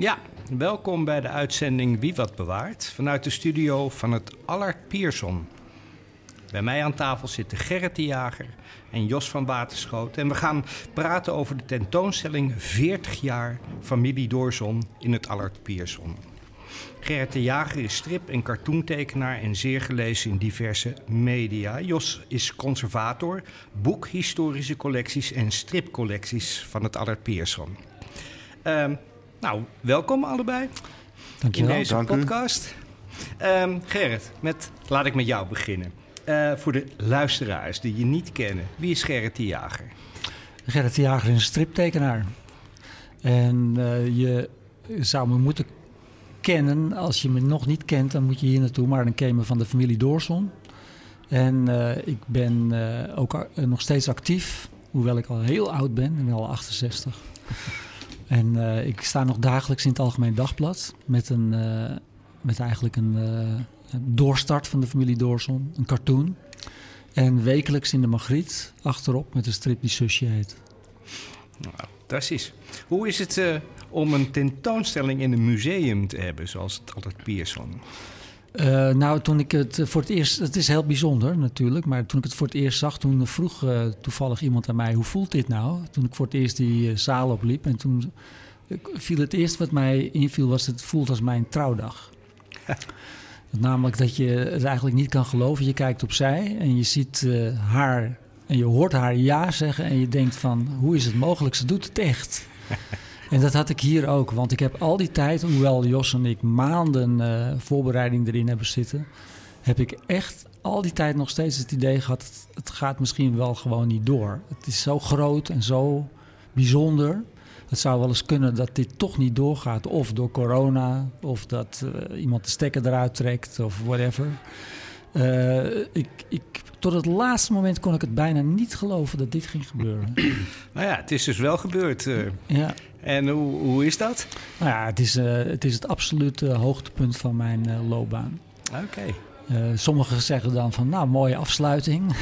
Ja, welkom bij de uitzending Wie wat bewaart vanuit de studio van het Allard Pierson. Bij mij aan tafel zitten Gerrit de Jager en Jos van Waterschoot. En we gaan praten over de tentoonstelling 40 jaar familie Doorzon in het Allard Pierson. Gerrit de Jager is strip- en cartoontekenaar en zeer gelezen in diverse media. Jos is conservator, boekhistorische collecties en stripcollecties van het Allard Pierson. Ehm, nou, welkom allebei Dankjewel. in deze Dank podcast. Ehm, Gerrit, met, laat ik met jou beginnen. Eh, voor de luisteraars die je niet kennen, wie is Gerrit de Jager? Gerrit de Jager is een striptekenaar. En eh, je zou me moeten kennen. Als je me nog niet kent, dan moet je hier naartoe. Maar dan ken je me van de familie Doorson. En eh, ik ben eh, ook nog steeds actief. Hoewel ik al heel oud ben. Ik ben al 68. En eh, ik sta nog dagelijks in het Algemeen Dagblad. Met, een, eh, met eigenlijk een, eh, een doorstart van de familie Doorson. Een cartoon. En wekelijks in de Magriet achterop met een strip die Susje heet. Nou, fantastisch. Hoe is het om een tentoonstelling in een museum te hebben, zoals het Allard Pierson? Eh, nou, toen ik het eh, voor het eerst... Het is heel bijzonder natuurlijk, maar toen ik het voor het eerst zag... toen vroeg eh, toevallig iemand aan mij, hoe voelt dit nou? Toen ik voor het eerst die zaal opliep en toen viel het eerst wat mij inviel... was het voelt als mijn trouwdag. Namelijk dat je het eigenlijk niet kan geloven. Je kijkt opzij en je ziet haar en je hoort haar ja zeggen... en je denkt van, hoe is het mogelijk? Ze doet het echt. En dat had ik hier ook, want ik heb al die tijd, hoewel Jos en ik maanden eh, voorbereiding erin hebben zitten, heb ik echt al die tijd nog steeds het idee gehad, het, gaat misschien wel gewoon niet door. Het is zo groot en zo bijzonder. Het zou wel eens kunnen dat dit toch niet doorgaat, of door corona, of dat eh, iemand de stekker eruit trekt, of whatever. Eh, ik, ik, tot het laatste moment kon ik het bijna niet geloven dat dit ging gebeuren. Nou ja, het is dus wel gebeurd. eh. ja. en hoe, hoe is dat? Nou ja, het is, eh, het is het absolute hoogtepunt van mijn loopbaan. Oké. Sommigen zeggen dan van, nou, mooie afsluiting.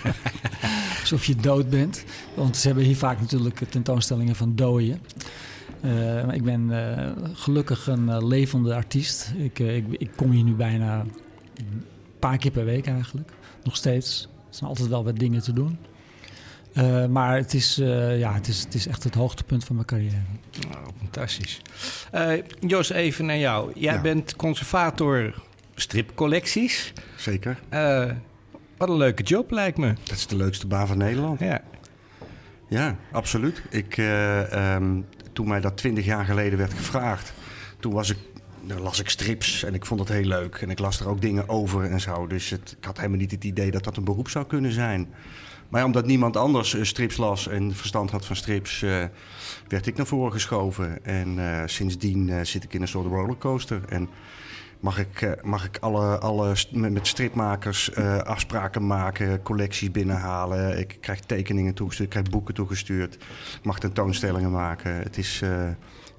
Alsof je dood bent. Want ze hebben hier vaak natuurlijk tentoonstellingen van dooien. Ik ben gelukkig een levende artiest. Ik, ik, ik kom hier nu bijna paar keer per week eigenlijk. Nog steeds. Er zijn altijd wel wat dingen te doen. Eh, maar het is, eh, ja, het, is, het is echt het hoogtepunt van mijn carrière. Nou, fantastisch. Eh, Jos, even naar jou. Jij Ja. bent conservator stripcollecties. Zeker. Eh, wat een leuke job lijkt me. Dat is de leukste baan van Nederland. Ja. Ja, absoluut. Ik, eh, ehm, toen mij dat twintig jaar geleden werd gevraagd, toen was ik, dan las ik strips en ik vond het heel leuk. En ik las er ook dingen over en zo. Dus het, ik had helemaal niet het idee dat dat een beroep zou kunnen zijn. Maar omdat niemand anders eh, strips las en verstand had van strips, eh, werd ik naar voren geschoven. En eh, sindsdien zit ik in een soort rollercoaster. En mag ik, mag ik alle, alle met, stripmakers afspraken maken, collecties binnenhalen. Ik krijg tekeningen toegestuurd, ik krijg boeken toegestuurd. Ik mag tentoonstellingen maken. Het is,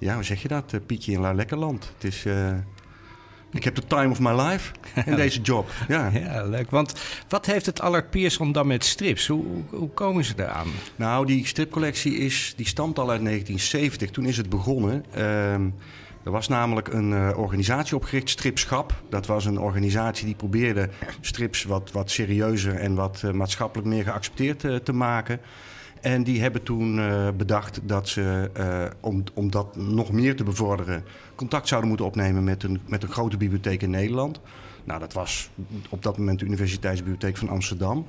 ja, hoe zeg je dat? Eh, Pietje in La Lekkerland. Het is... eh, ik heb de time of my life in deze job. Ja. ja, leuk. Want wat heeft het Allard Pierson dan met strips? Hoe, hoe, komen ze eraan? Nou, die stripcollectie is, die stamt al uit 1970. Toen is het begonnen. Ehm, er was namelijk een eh, organisatie opgericht, Stripschap. Dat was een organisatie die probeerde strips wat, wat serieuzer en wat maatschappelijk meer geaccepteerd te maken. En die hebben toen eh, bedacht dat ze, eh, om, om dat nog meer te bevorderen, contact zouden moeten opnemen met een, met een grote bibliotheek in Nederland. Nou, dat was op dat moment de Universiteitsbibliotheek van Amsterdam.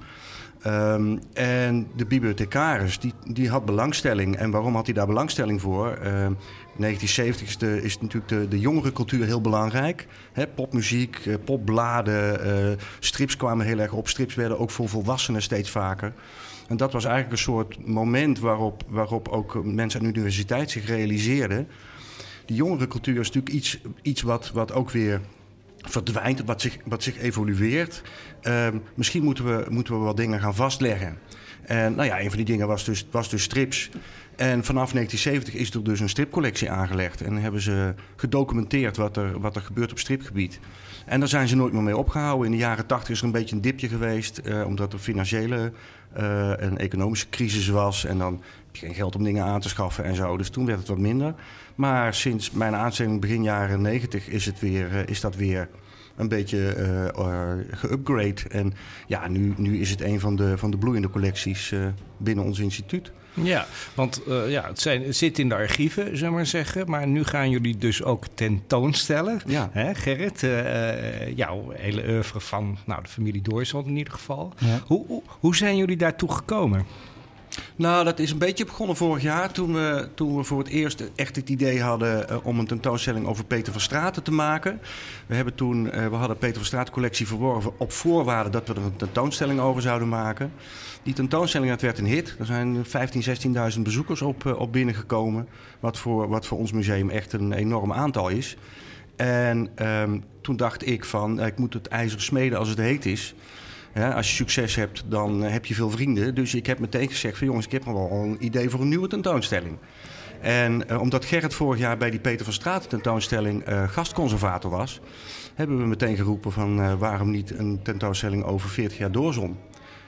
Ehm, en de bibliothecaris, die, die had belangstelling. En waarom had hij daar belangstelling voor? In 1970 is, de, is natuurlijk de, de jongere cultuur heel belangrijk. Popmuziek, eh, popbladen, uh, strips kwamen heel erg op. Strips werden ook voor volwassenen steeds vaker. En dat was eigenlijk een soort moment waarop, waarop ook mensen aan de universiteit zich realiseerden. Die jongere cultuur is natuurlijk iets, iets wat, wat ook weer verdwijnt, wat zich, wat zich evolueert. Ehm, misschien moeten we, moeten we wat dingen gaan vastleggen. En nou ja, een van die dingen was dus, was dus strips. En vanaf 1970 is er dus een stripcollectie aangelegd. En hebben ze gedocumenteerd wat er, wat er gebeurt op stripgebied. En daar zijn ze nooit meer mee opgehouden. In de jaren 80 is er een beetje een dipje geweest. Eh, omdat er financiële uh, en economische crisis was. En dan heb je geen geld om dingen aan te schaffen en zo. Dus toen werd het wat minder. Maar sinds mijn aanstelling begin jaren 90 is, het weer, uh, is dat weer een beetje uh. En ja, nu, nu is het een van de, van de bloeiende collecties binnen ons instituut. Ja, want uh, ja, het, zijn, het zit in de archieven, zullen we maar zeggen. Maar nu gaan jullie dus ook tentoonstellen. Ja. Hè, Gerrit, jouw hele oeuvre van nou, de familie Doorzon in ieder geval. Ja. Hoe, hoe, hoe zijn jullie daartoe gekomen? Nou, dat is een beetje begonnen vorig jaar toen we, toen we voor het eerst echt het idee hadden uh, om een tentoonstelling over Peter van Straten te maken. We, hebben toen, uh, we hadden Peter van Straten collectie verworven op voorwaarde dat we er een tentoonstelling over zouden maken. Die tentoonstelling werd een hit. Er zijn 15.000, 16.000 bezoekers op, uh, op binnengekomen. Wat voor, wat voor ons museum echt een enorm aantal is. En um, toen dacht ik van, ik moet het ijzer smeden als het heet is. Ja, als je succes hebt, dan heb je veel vrienden. Dus ik heb meteen gezegd van jongens, ik heb nog wel een idee voor een nieuwe tentoonstelling. En uh, omdat Gerrit vorig jaar bij die Peter van Straten tentoonstelling uh, gastconservator was, hebben we meteen geroepen van waarom niet een tentoonstelling over 40 jaar doorzon.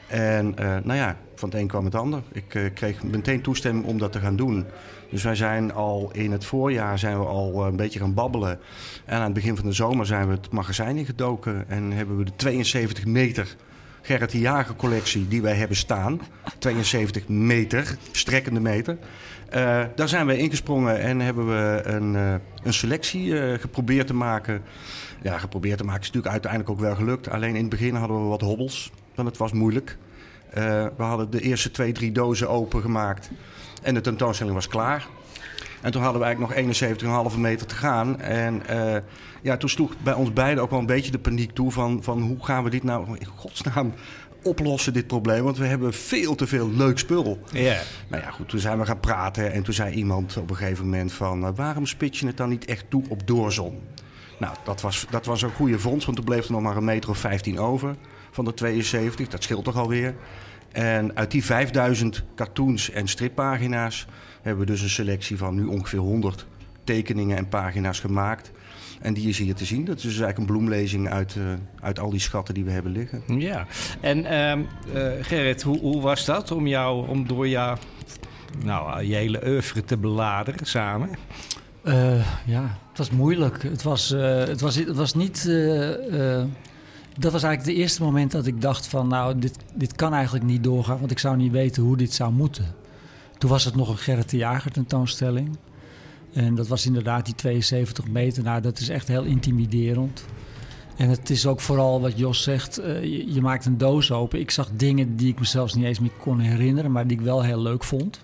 En nou ja, van het een kwam het ander. Ik kreeg meteen toestemming om dat te gaan doen. Dus wij zijn al in het voorjaar zijn we al een beetje gaan babbelen. En aan het begin van de zomer zijn we het magazijn ingedoken en hebben we de 72 meter Gerrit de Jager collectie die wij hebben staan. 72 meter, strekkende meter. Uh, daar zijn we ingesprongen en hebben we een, uh, een selectie uh, geprobeerd te maken. Ja, geprobeerd te maken is natuurlijk uiteindelijk ook wel gelukt. Alleen in het begin hadden we wat hobbels, want het was moeilijk. we hadden de eerste twee, drie dozen opengemaakt en de tentoonstelling was klaar. En toen hadden we eigenlijk nog 71,5 meter te gaan. En uh, ja, toen sloeg bij ons beiden ook wel een beetje de paniek toe van, van hoe gaan we dit nou in godsnaam oplossen, dit probleem. Want we hebben veel te veel leuk spul. Yeah. Nou ja, goed, toen zijn we gaan praten. En toen zei iemand op een gegeven moment van... Uh, waarom spits je het dan niet echt toe op doorzon? Nou, dat was, dat was een goede vondst. Want toen bleef er nog maar een meter of 15 over van de 72. Dat scheelt toch alweer. En uit die 5000 cartoons en strippagina's hebben we dus een selectie van nu ongeveer 100 tekeningen en pagina's gemaakt. En die is hier te zien. Dat is dus eigenlijk een bloemlezing uit, uh, uit al die schatten die we hebben liggen. Ja, en uh, uh, Gerrit, hoe, hoe, was dat om, jou, om door jou, nou, je hele oeuvre te beladeren samen? Uh, ja, het was moeilijk. Het was, het was, het was niet. dat was eigenlijk het eerste moment dat ik dacht van... nou, dit, dit kan eigenlijk niet doorgaan... want ik zou niet weten hoe dit zou moeten. Toen was het nog een Gerrit de Jager tentoonstelling. En dat was inderdaad die 72 meter. Nou, dat is echt heel intimiderend. En het is ook vooral wat Jos zegt, uh, je, maakt een doos open. Ik zag dingen die ik mezelf niet eens meer kon herinneren, maar die ik wel heel leuk vond.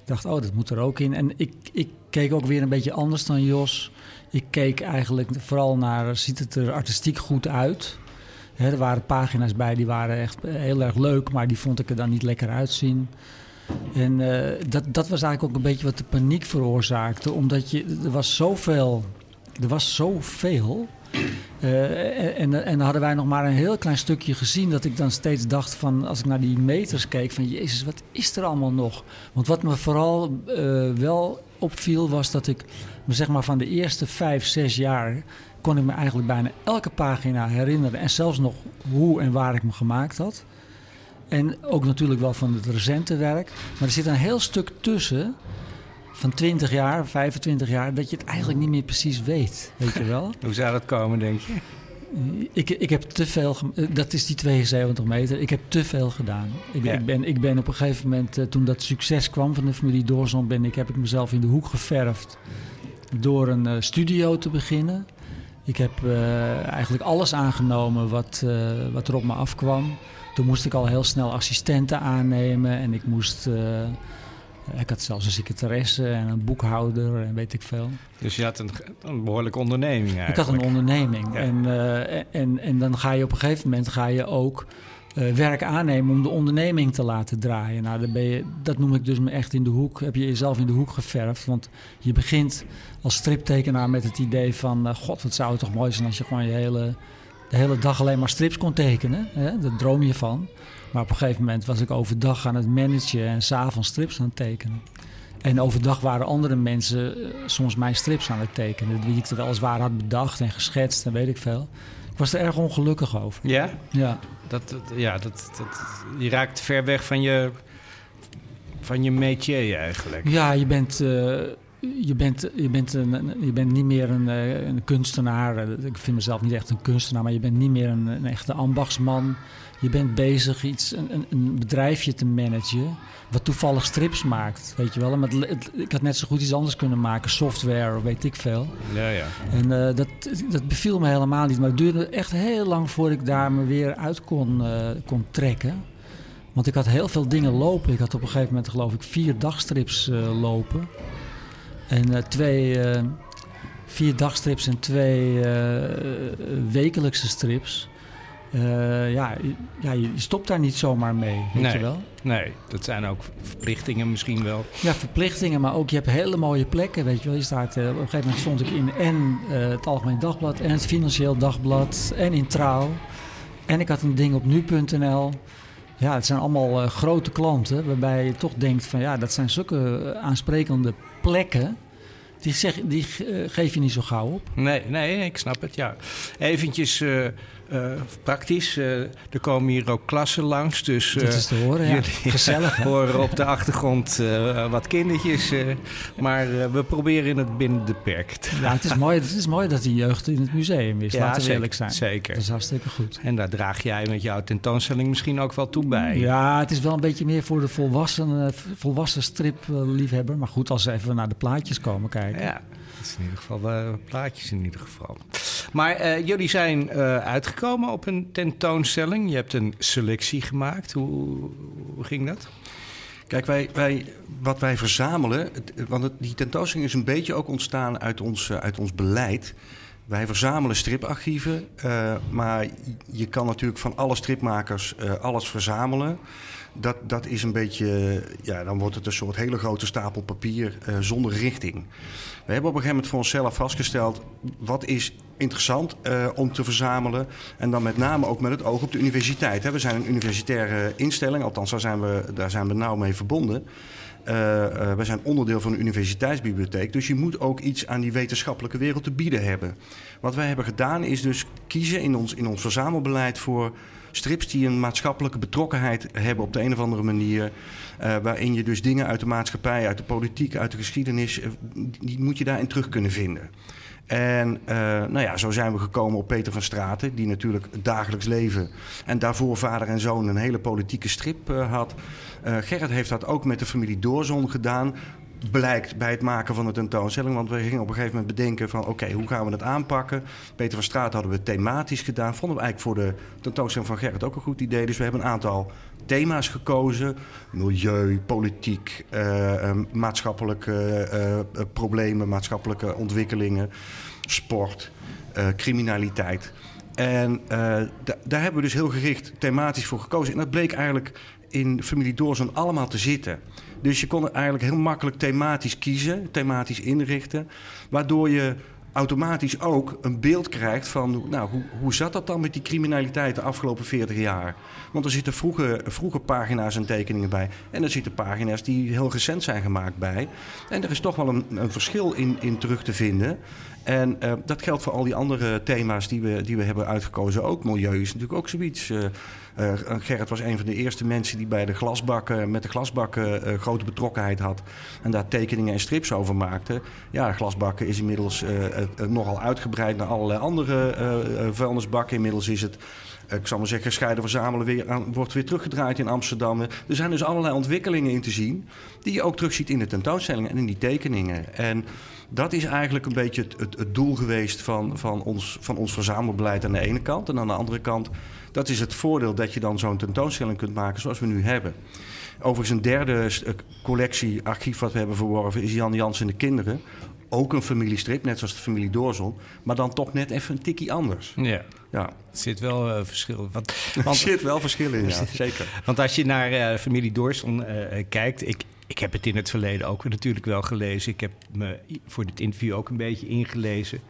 Ik dacht, oh, dat moet er ook in. En ik, ik keek ook weer een beetje anders dan Jos. Ik keek eigenlijk vooral naar, ziet het er artistiek goed uit? Er waren pagina's bij die waren echt heel erg leuk, maar die vond ik er dan niet lekker uitzien. En uh, dat, dat was eigenlijk ook een beetje wat de paniek veroorzaakte. Omdat je, er was zoveel. Er was zoveel. Uh, en, en hadden wij nog maar een heel klein stukje gezien. Dat ik dan steeds dacht van, als ik naar die meters keek, van Jezus, wat is er allemaal nog? Want wat me vooral uh, wel opviel, was dat ik me zeg maar van de eerste vijf, zes jaar kon ik me eigenlijk bijna elke pagina herinneren. En zelfs nog hoe en waar ik me gemaakt had. En ook natuurlijk wel van het recente werk. Maar er zit een heel stuk tussen van 20 jaar, 25 jaar, dat je het eigenlijk niet meer precies weet. Weet je wel? Hoe zou dat komen, denk je? Ik, ik heb te veel, dat is die 72 meter, ik heb te veel gedaan. Ik, ja. ik, ben, ik ben op een gegeven moment, uh, toen dat succes kwam van de familie Doorzon, ben ik, heb ik mezelf in de hoek geverfd door een uh, studio te beginnen Ik heb eh, eigenlijk alles aangenomen wat, wat er op me afkwam. Toen moest ik al heel snel assistenten aannemen en ik moest. Uh, ik had zelfs een secretaresse en een boekhouder en weet ik veel. Dus je had een, een behoorlijke onderneming eigenlijk. Ik had een onderneming. Ja. En, en, en dan ga je op een gegeven moment ga je ook uh, werk aannemen om de onderneming te laten draaien. Nou, dan ben je, dat noem ik dus me echt in de hoek. Heb je jezelf in de hoek geverfd. Want je begint als striptekenaar met het idee van... Uh, god, wat zou het toch mooi zijn als je gewoon je hele, de hele dag alleen maar strips kon tekenen. Hè? Daar droom je van. Maar op een gegeven moment was ik overdag aan het managen en s'avonds strips aan het tekenen. En overdag waren andere mensen uh, soms mijn strips aan het tekenen. Die ik er weliswaar had bedacht en geschetst en weet ik veel. Ik was er erg ongelukkig over. Ja? Ja. Dat, dat, ja, dat, dat, je raakt ver weg van je, van je métier eigenlijk. Ja, je bent, uh, je bent, je bent, een, je bent niet meer een, een kunstenaar. Ik vind mezelf niet echt een kunstenaar, maar je bent niet meer een, een echte ambachtsman. Je bent bezig iets, een, een bedrijfje te managen. Wat toevallig strips maakt, weet je wel. Maar het, het, ik had net zo goed iets anders kunnen maken, software, weet ik veel. Ja, ja. En uh, dat, dat beviel me helemaal niet. Maar het duurde echt heel lang voordat ik daar me weer uit kon, uh, kon trekken. Want ik had heel veel dingen lopen. Ik had op een gegeven moment, geloof ik, vier dagstrips uh, lopen. En twee, vier dagstrips en twee wekelijkse strips. Uh, ja, ja, je stopt daar niet zomaar mee, weet nee, je wel? Nee, dat zijn ook verplichtingen misschien wel. Ja, verplichtingen, maar ook je hebt hele mooie plekken, weet je wel. Je staat, uh, op een gegeven moment stond ik in en uh, het Algemeen Dagblad en het Financieel Dagblad en in Trouw. En ik had een ding op nu.nl. Ja, het zijn allemaal grote klanten, waarbij je toch denkt van ja, dat zijn zulke aansprekende plekken. Die, zeg, die geef je niet zo gauw op. Nee, nee, ik snap het, ja. Eventjes... Uh, praktisch. Uh, er komen hier ook klassen langs. Dus, dat is te horen, ja. Gezellig. Hè? horen op de achtergrond wat kindertjes. maar we proberen het binnen de perk te Ja, het is, mooi, het is mooi dat die jeugd in het museum is. Ja, laten we eerlijk zijn. Zeker. Dat is hartstikke goed. En daar draag jij met jouw tentoonstelling misschien ook wel toe bij. Ja, het is wel een beetje meer voor de volwassen, volwassen stripliefhebber. Maar goed, als ze even naar de plaatjes komen kijken. Ja. Dat is in ieder geval uh, plaatjes in ieder geval. Maar uh, jullie zijn uh, uitgekomen op een tentoonstelling. Je hebt een selectie gemaakt. Hoe, ging dat? Kijk, wij, wij, wat wij verzamelen... Want die tentoonstelling is een beetje ook ontstaan uit ons, uit ons beleid... Wij verzamelen striparchieven, maar je kan natuurlijk van alle stripmakers alles verzamelen. Dat, dat is een beetje, ja, dan wordt het een soort hele grote stapel papier uh, zonder richting. We hebben op een gegeven moment voor onszelf vastgesteld, wat is interessant om te verzamelen. En dan met name ook met het oog op de universiteit. Hè. We zijn een universitaire instelling, althans daar zijn we, daar zijn we nauw mee verbonden. Uh, uh, wij zijn onderdeel van een universiteitsbibliotheek. Dus je moet ook iets aan die wetenschappelijke wereld te bieden hebben. Wat wij hebben gedaan is dus kiezen in ons, in ons verzamelbeleid voor strips die een maatschappelijke betrokkenheid hebben op de een of andere manier. Uh, waarin je dus dingen uit de maatschappij, uit de politiek, uit de geschiedenis, die moet je daarin terug kunnen vinden. En nou ja, zo zijn we gekomen op Peter van Straten, die natuurlijk het dagelijks leven en daarvoor vader en zoon een hele politieke strip had. Uh, Gerrit heeft dat ook met de familie Doorzon gedaan. Blijkt bij het maken van de tentoonstelling. Want we gingen op een gegeven moment bedenken van... oké, hoe gaan we het aanpakken? Peter van Straat hadden we thematisch gedaan. Vonden we eigenlijk voor de tentoonstelling van Gerrit ook een goed idee. Dus we hebben een aantal thema's gekozen. Milieu, politiek, uh, maatschappelijke uh, problemen, maatschappelijke ontwikkelingen, sport, criminaliteit. En daar hebben we dus heel gericht thematisch voor gekozen. En dat bleek eigenlijk in familie Doorzon allemaal te zitten. Dus je kon eigenlijk heel makkelijk thematisch kiezen, thematisch inrichten. Waardoor je automatisch ook een beeld krijgt van... nou, hoe, hoe zat dat dan met die criminaliteit de afgelopen 40 jaar? Want er zitten vroege, vroege pagina's en tekeningen bij. En er zitten pagina's die heel recent zijn gemaakt bij. En er is toch wel een, een verschil in, in terug te vinden. En uh, dat geldt voor al die andere thema's die we, die we hebben uitgekozen. Ook milieu is natuurlijk ook zoiets. Uh, uh, Gerrit was een van de eerste mensen die bij de glasbakken, met de glasbakken uh, grote betrokkenheid had. En daar tekeningen en strips over maakte. Ja, glasbakken is inmiddels nogal uitgebreid naar allerlei andere vuilnisbakken. Inmiddels is het ik zal maar zeggen, scheiden verzamelen weer wordt weer teruggedraaid in Amsterdam. Er zijn dus allerlei ontwikkelingen in te zien die je ook terugziet in de tentoonstellingen en in die tekeningen. En dat is eigenlijk een beetje het, het, het, doel geweest van, van, ons, van ons verzamelbeleid aan de ene kant. En aan de andere kant, dat is het voordeel dat je dan zo'n tentoonstelling kunt maken zoals we nu hebben. Overigens een derde collectie archief wat we hebben verworven is Jan Jans en de Kinderen. Ook een familiestrip, net zoals de familie Doorzon. Maar dan toch net even een tikkie anders. Ja. Ja. Er zit wel uh, verschil. Want, er zit wel verschil in, ja, zeker. Want als je naar uh, familie Doorzon uh, kijkt... Ik, ik heb het in het verleden ook natuurlijk wel gelezen. Ik heb me voor dit interview ook een beetje ingelezen.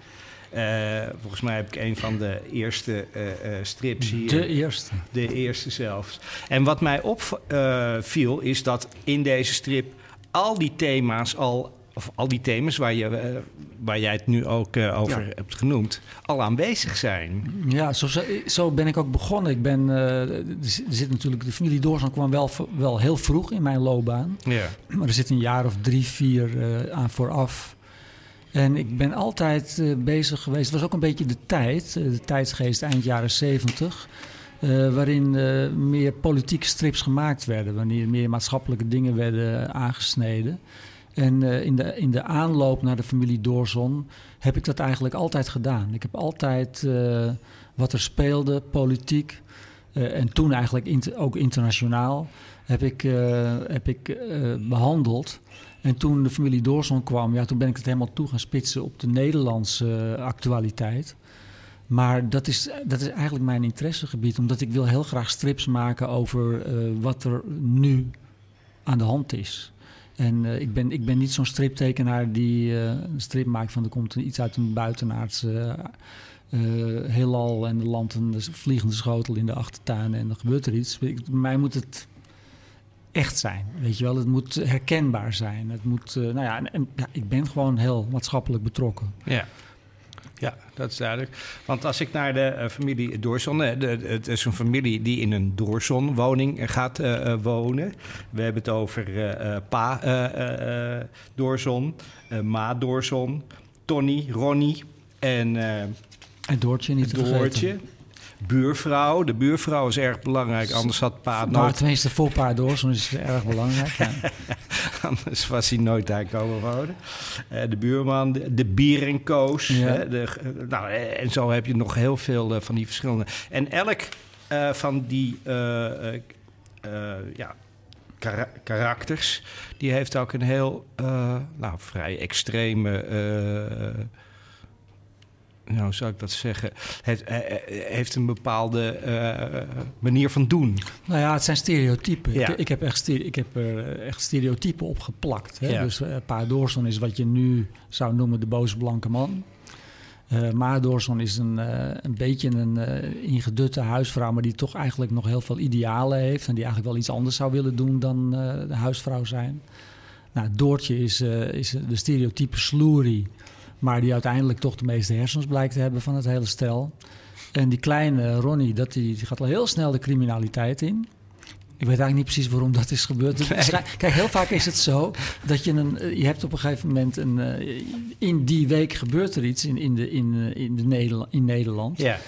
Uh, volgens mij heb ik een van de eerste uh, uh, strips hier. De eerste. De eerste zelfs. En wat mij opviel is dat in deze strip al die thema's al of al die thema's waar, je, waar jij het nu ook uh, over ja. hebt genoemd, al aanwezig zijn. Ja, zo, zo ben ik ook begonnen. Ik ben, uh, er zit natuurlijk, de familie Doorzan kwam wel, wel heel vroeg in mijn loopbaan. Ja. Maar er zit een jaar of drie, vier aan vooraf. En ik ben altijd bezig geweest. Het was ook een beetje de tijd, de tijdsgeest eind jaren zeventig. waarin meer politieke strips gemaakt werden, wanneer meer maatschappelijke dingen werden aangesneden. En uh, in, de, in de aanloop naar de familie Doorzon heb ik dat eigenlijk altijd gedaan. Ik heb altijd uh, wat er speelde, politiek uh, en toen eigenlijk ook internationaal, heb ik, heb ik behandeld. En toen de familie Doorzon kwam, ja, toen ben ik het helemaal toe gaan spitsen op de Nederlandse actualiteit. Maar dat is, dat is eigenlijk mijn interessegebied, omdat ik wil heel graag strips maken over wat er nu aan de hand is. En uh, ik, ben, ik ben niet zo'n striptekenaar die een strip maakt van er komt iets uit een buitenaardse heelal en er landt een vliegende schotel in de achtertuin en er gebeurt er iets. Mij moet het echt zijn, weet je wel. Het moet herkenbaar zijn. Het moet, nou ja, en, en ja, ik ben gewoon heel maatschappelijk betrokken. Ja. Ja, dat is duidelijk. Want als ik naar de uh, familie Doorson... Uh, de, het is een familie die in een Doorzon-woning gaat uh, wonen. We hebben het over pa Doorzon, ma Doorzon, Tony, Ronnie en... en Doortje niet te Doortje. Vergeten buurvrouw. De buurvrouw is erg belangrijk, anders had pa nooit... Nou, tenminste voor pa Doorzon is het erg belangrijk. Ja. anders was hij nooit daar komen wonen. Uh, de buurman, de, de bier en koos. Ja. de, nou, en zo heb je nog heel veel uh, van die verschillende. En elk uh, van die ja, kar karakters, die heeft ook een heel nou, vrij extreme nou zou ik dat zeggen, heeft, eh, eh, heeft een bepaalde uh, manier van doen. Nou ja, het zijn stereotypen. Ja. Ik, ik, heb echt, ik heb er echt stereotypen op geplakt. Hè? Ja. Dus uh, Pa Doorson is wat je nu zou noemen de boze blanke man. Uh, Ma Doorson is een, uh, een beetje een uh, ingedutte huisvrouw, maar die toch eigenlijk nog heel veel idealen heeft. En die eigenlijk wel iets anders zou willen doen dan de huisvrouw zijn. Nou, Doortje is, is de stereotype sloerie maar die uiteindelijk toch de meeste hersens blijkt te hebben van het hele stel. En die kleine Ronnie, dat die, die gaat al heel snel de criminaliteit in. Ik weet eigenlijk niet precies waarom dat is gebeurd. Kijk, heel vaak is het zo dat je een. Je hebt op een gegeven moment een. Eh, in die week gebeurt er iets in, in, de, in, eh, in, de Nederland, in Nederland. Ja.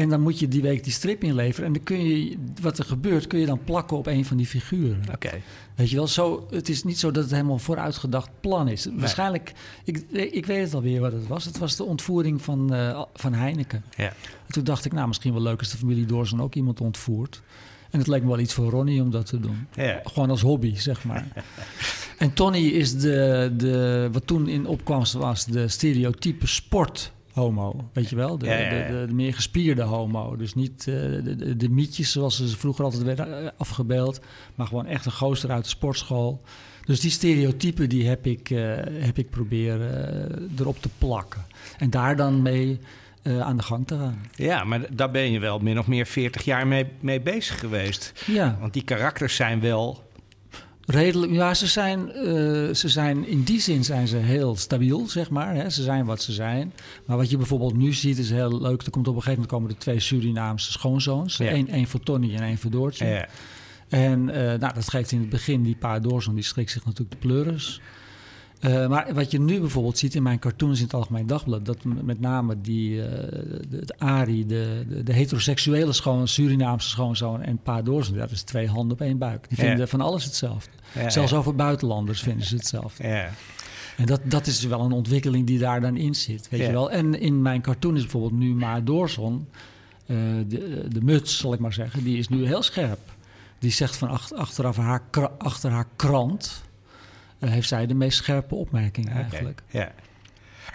En dan moet je die week die strip inleveren. En dan kun je, wat er gebeurt, kun je dan plakken op een van die figuren. Oké. Weet je wel, zo, het is niet zo dat het helemaal vooruitgedacht plan is. Waarschijnlijk, ik, ik weet het alweer wat het was. Het was de ontvoering van, uh, van Heineken. Ja. En toen dacht ik, nou, misschien wel leuk als de familie Doorzen ook iemand ontvoert. En het leek me wel iets voor Ronnie om dat te doen. Ja. Gewoon als hobby, zeg maar. en Tony is de, de, wat toen in opkwam was, de stereotype sport homo, weet je wel? De, ja, ja, ja. de, de meer gespierde homo. Dus niet uh, de, de, mietjes zoals ze vroeger altijd werden eh, afgebeeld, maar gewoon echt een gozer uit de sportschool. Dus die stereotypen die heb ik, uh, heb ik proberen erop te plakken. En daar dan mee aan de gang te gaan. Ja, maar daar ben je wel min of meer 40 jaar mee, mee bezig geweest. Ja. Want die karakters zijn wel Redelijk, ja, ze zijn, uh, ze zijn in die zin zijn ze heel stabiel, zeg maar. Hè. Ze zijn wat ze zijn. Maar wat je bijvoorbeeld nu ziet is heel leuk. Er komt op een gegeven moment komen er twee Surinaamse schoonzoons. Ja. Eén, één voor Tony en één voor Doortje. Ja. En uh, nou, dat geeft in het begin die paar Doorzoon, die schrikt zich natuurlijk de pleuris. Uh, maar wat je nu bijvoorbeeld ziet in mijn cartoons in het Algemeen Dagblad... dat met name die, uh, de, de Ari, de, de, de, heteroseksuele schoon, Surinaamse schoonzoon en Pa Doorzen... dat is twee handen op één buik. Die vinden van alles hetzelfde. Ja, Zelfs over buitenlanders vinden ze hetzelfde. En dat, dat is wel een ontwikkeling die daar dan in zit, weet je wel. En in mijn cartoon is bijvoorbeeld nu Ma Doorzon... Uh, de, de muts, zal ik maar zeggen, die is nu heel scherp. Die zegt van achter, achteraf haar, achter haar krant heeft zij de meest scherpe opmerking eigenlijk. Ja,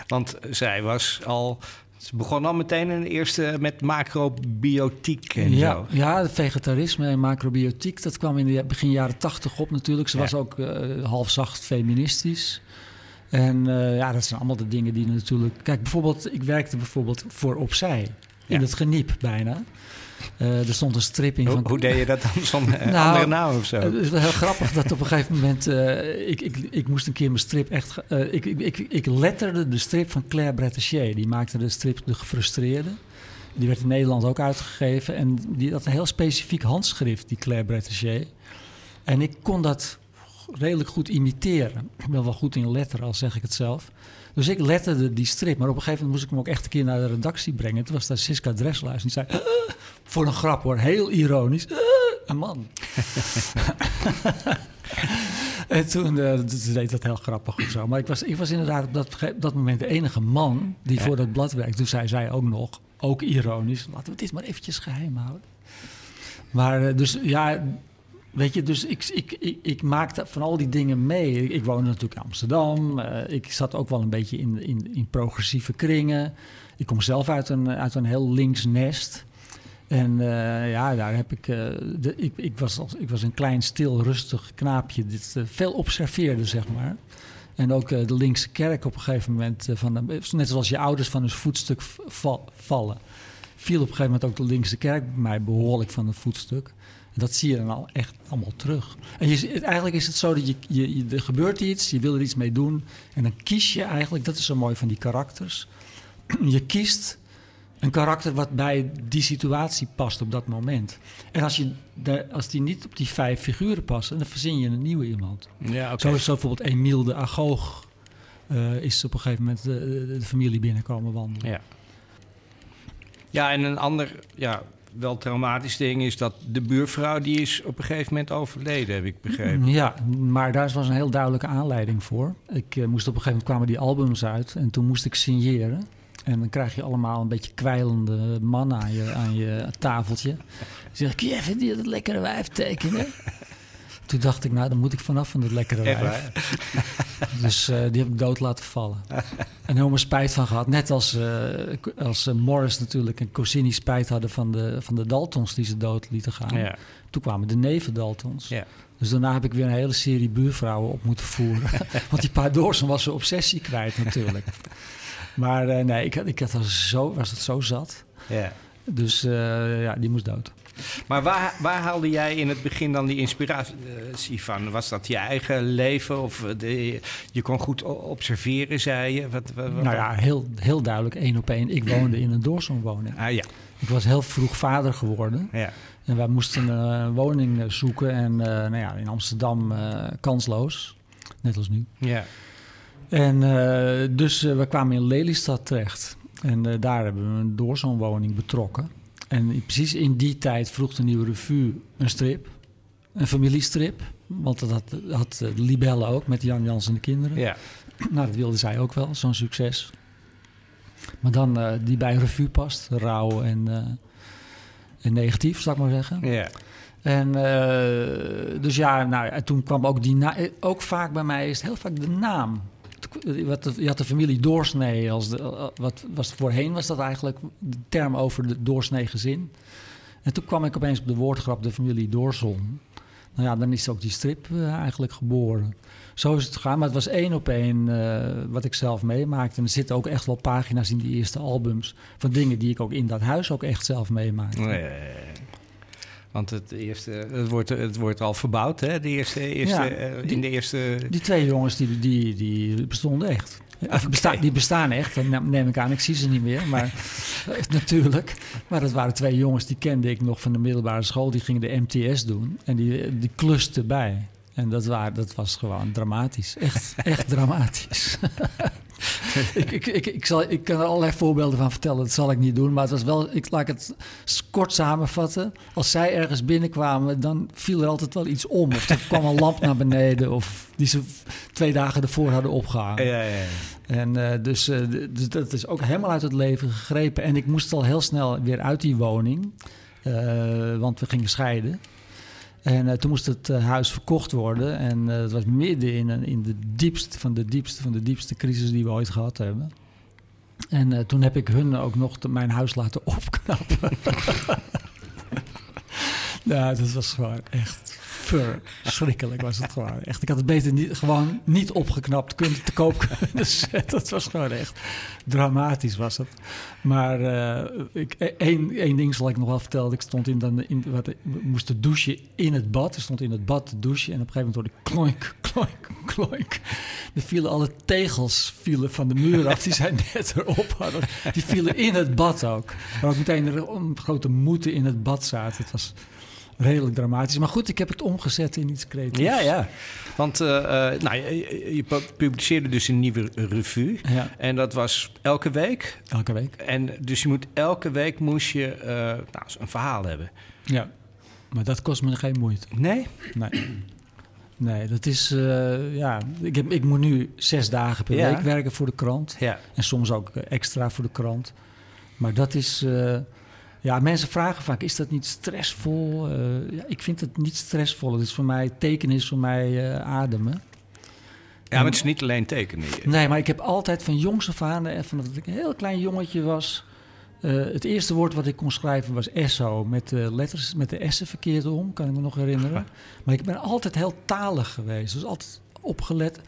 want zij was al. Ze begon al meteen in de eerste met macrobiotiek en ja, zo. Ja, vegetarisme en macrobiotiek, dat kwam in de begin jaren tachtig op natuurlijk. Ze was ook uh, half zacht feministisch. En uh, ja, dat zijn allemaal de dingen die natuurlijk... Kijk, bijvoorbeeld, ik werkte bijvoorbeeld voor Opzij. In het geniep bijna. Uh, er stond een strip in. Hoe, van... hoe deed je dat dan zonder uh, nou, andere naam of zo? Het is wel heel grappig dat op een gegeven moment... Uh, ik, ik, ik moest een keer mijn strip echt... ik, ik, ik, ik letterde de strip van Claire Bretéché. Die maakte de strip De Gefrustreerde. Die werd in Nederland ook uitgegeven. En die had een heel specifiek handschrift, die Claire Bretéché. En ik kon dat redelijk goed imiteren. Ik ben wel goed in letteren, al zeg ik het zelf. Dus ik letterde die strip. Maar op een gegeven moment moest ik hem ook echt een keer naar de redactie brengen. Toen was daar Siska Dresselaar. Die zei, voor een grap hoor, heel ironisch. een man. en toen uh, deed dat heel grappig of zo. Maar ik was, ik was inderdaad op dat, dat moment de enige man die voor dat blad werkte. Toen zei zij ook nog, ook ironisch, laten we dit maar eventjes geheim houden. Maar dus ja, Weet je, dus ik, ik, ik, ik maakte van al die dingen mee. Ik woonde natuurlijk in Amsterdam. Uh, ik zat ook wel een beetje in, in, in progressieve kringen. Ik kom zelf uit een, uit een heel links nest. En uh, ja, daar heb ik, uh, de, ik, ik, was ik was een klein, stil, rustig knaapje. Dit veel observeerde, zeg maar. En ook de linkse kerk op een gegeven moment, van de, net zoals je ouders van hun voetstuk vallen, viel op een gegeven moment ook de linkse kerk bij mij behoorlijk van het voetstuk dat zie je dan al echt allemaal terug. En je, eigenlijk is het zo dat je, je, er gebeurt iets, je wil er iets mee doen. En dan kies je eigenlijk, dat is zo mooi van die karakters. Je kiest een karakter wat bij die situatie past op dat moment. En als, je de, als die niet op die vijf figuren passen, dan verzin je een nieuwe iemand. Ja, okay. Zo is zo bijvoorbeeld Emiel de Agoog... Uh, is op een gegeven moment de, de, familie binnenkomen wandelen. Ja. Ja, en een ander ja, wel traumatisch ding is dat de buurvrouw die is op een gegeven moment overleden, heb ik begrepen. Ja, maar daar was een heel duidelijke aanleiding voor. Ik uh, moest op een gegeven moment kwamen die albums uit en toen moest ik signeren. En dan krijg je allemaal een beetje kwijlende mannen aan je, aan je tafeltje. Dan zeg ik, je even die, dat lekkere wijf tekenen? Toen dacht ik, nou, dan moet ik vanaf van dat lekkere wijf. dus uh, die heb ik dood laten vallen. en helemaal spijt van gehad. Net als, uh, als uh, Morris natuurlijk en Cossini spijt hadden van de, van de Daltons die ze dood lieten gaan. Ja. Toen kwamen de neven Daltons. Ja. Dus daarna heb ik weer een hele serie buurvrouwen op moeten voeren. Want die paar Doorsen was zijn obsessie kwijt natuurlijk. maar nee, ik, ik had zo, was het zo zat. Ja. Dus ja, die moest dood. Maar waar, waar haalde jij in het begin dan die inspiratie van? Was dat je eigen leven of de, je kon goed observeren, zei je? Wat, wat, nou ja, heel, heel duidelijk één op één. Ik woonde in een doorzonwoning. Ah ja. Ik was heel vroeg vader geworden. Ja. En wij moesten een woning zoeken. En uh, nou ja, in Amsterdam uh, kansloos. Net als nu. Ja. En dus we kwamen in Lelystad terecht. En daar hebben we een doorzonwoning betrokken. En precies in die tijd vroeg de Nieuwe Revue een strip. Een familiestrip. Want dat had, had de Libelle ook met Jan Jans en de kinderen. Ja. Nou, dat wilde zij ook wel, zo'n succes. Maar dan uh, die bij revue past. Rauw en, uh, en negatief, zou ik maar zeggen. Ja. En uh, dus ja, nou, en toen kwam ook die naam. Ook vaak bij mij is het heel vaak de naam je had de familie doorsnee. Als wat was voorheen was dat eigenlijk de term over de doorsnee gezin. En toen kwam ik opeens op de woordgrap de familie Doorzon. Nou ja, dan is ook die strip uh, eigenlijk geboren. Zo is het gegaan, maar het was één op één uh, wat ik zelf meemaakte. En er zitten ook echt wel pagina's in die eerste albums... van dingen die ik ook in dat huis ook echt zelf meemaakte. Ja. Want het, eerste, het, wordt, het wordt al verbouwd, hè? De eerste, eerste, ja, eh, die, in de eerste... Die twee jongens, die, die, die bestonden echt. Okay. Besta die bestaan echt, neem ik aan. Ik zie ze niet meer, maar natuurlijk. Maar dat waren twee jongens, die kende ik nog van de middelbare school. Die gingen de MTS doen en die, die klusten bij. En dat, waar, dat was gewoon dramatisch. Echt, echt dramatisch. ik, ik, ik, ik, zal, ik kan er allerlei voorbeelden van vertellen. Dat zal ik niet doen. Maar het was wel, ik laat ik het kort samenvatten. Als zij ergens binnenkwamen, dan viel er altijd wel iets om. Of er kwam een lamp naar beneden. Of die ze twee dagen ervoor hadden opgehangen. Ja, ja, ja. En uh, dus, uh, dus dat is ook helemaal uit het leven gegrepen. En ik moest al heel snel weer uit die woning. Uh, want we gingen scheiden. En uh, toen moest het uh, huis verkocht worden. En het was midden in, in de diepste van de diepste van de diepste crisis die we ooit gehad hebben. En toen heb ik hun ook nog mijn huis laten opknappen. nou, dat was gewoon echt verschrikkelijk was het gewoon. Echt, ik had het beter niet, gewoon niet opgeknapt kunnen te koop kunnen zetten. Dat was gewoon echt dramatisch was het. Maar uh, ik, één, één ding zal ik nog wel vertellen. Ik stond in, dan, in wat, we moesten douchen in het bad. Ik stond in het bad te douchen en op een gegeven moment hoorde ik klonk, klonk, klonk. Er vielen alle tegels vielen van de muur af die zij net erop hadden. Die vielen in het bad ook. Maar ook meteen een grote moeten in het bad zaten. Het was redelijk dramatisch. Maar goed, ik heb het omgezet in iets creatiefs. Ja, ja. Want uh, uh, nou, je, je, publiceerde dus een nieuwe revue. Ja. En dat was elke week. Elke week. En dus je moet elke week moest je uh, nou, een verhaal hebben. Ja, maar dat kost me geen moeite. Nee? Nee. Nee, dat is... ja, ik, heb, ik moet nu zes dagen per Ja. week werken voor de krant. Ja. En soms ook extra voor de krant. Maar dat is... Ja, mensen vragen vaak, is dat niet stressvol? Uh, ja, ik vind het niet stressvol. Het is voor mij, tekenen is voor mij uh, ademen. Ja, maar het is niet alleen tekenen. Nee, maar ik heb altijd van jongs af aan, van dat ik een heel klein jongetje was... Uh, het eerste woord wat ik kon schrijven was esso, met de letters, met de s'en verkeerd om, kan ik me nog herinneren. Maar ik ben altijd heel talig geweest, dus altijd opgelet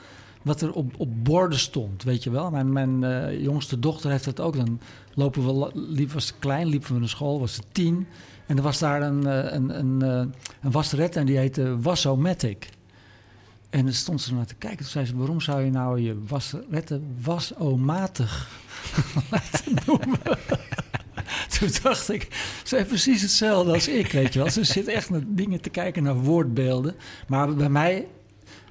wat er op, op borden stond, weet je wel. Mijn, mijn uh, jongste dochter heeft dat ook. Dan lopen we, liep, was klein, liepen we naar school, was ze tien. En er was daar een, een, een, een wasseret en die heette Wassomatic. En dan stond ze naar te kijken. Toen zei ze, waarom zou je nou je wasseretten wasomatig laten noemen? Toen dacht ik, ze heeft precies hetzelfde als ik, weet je wel. Ze zit echt naar dingen te kijken, naar woordbeelden. Maar bij mij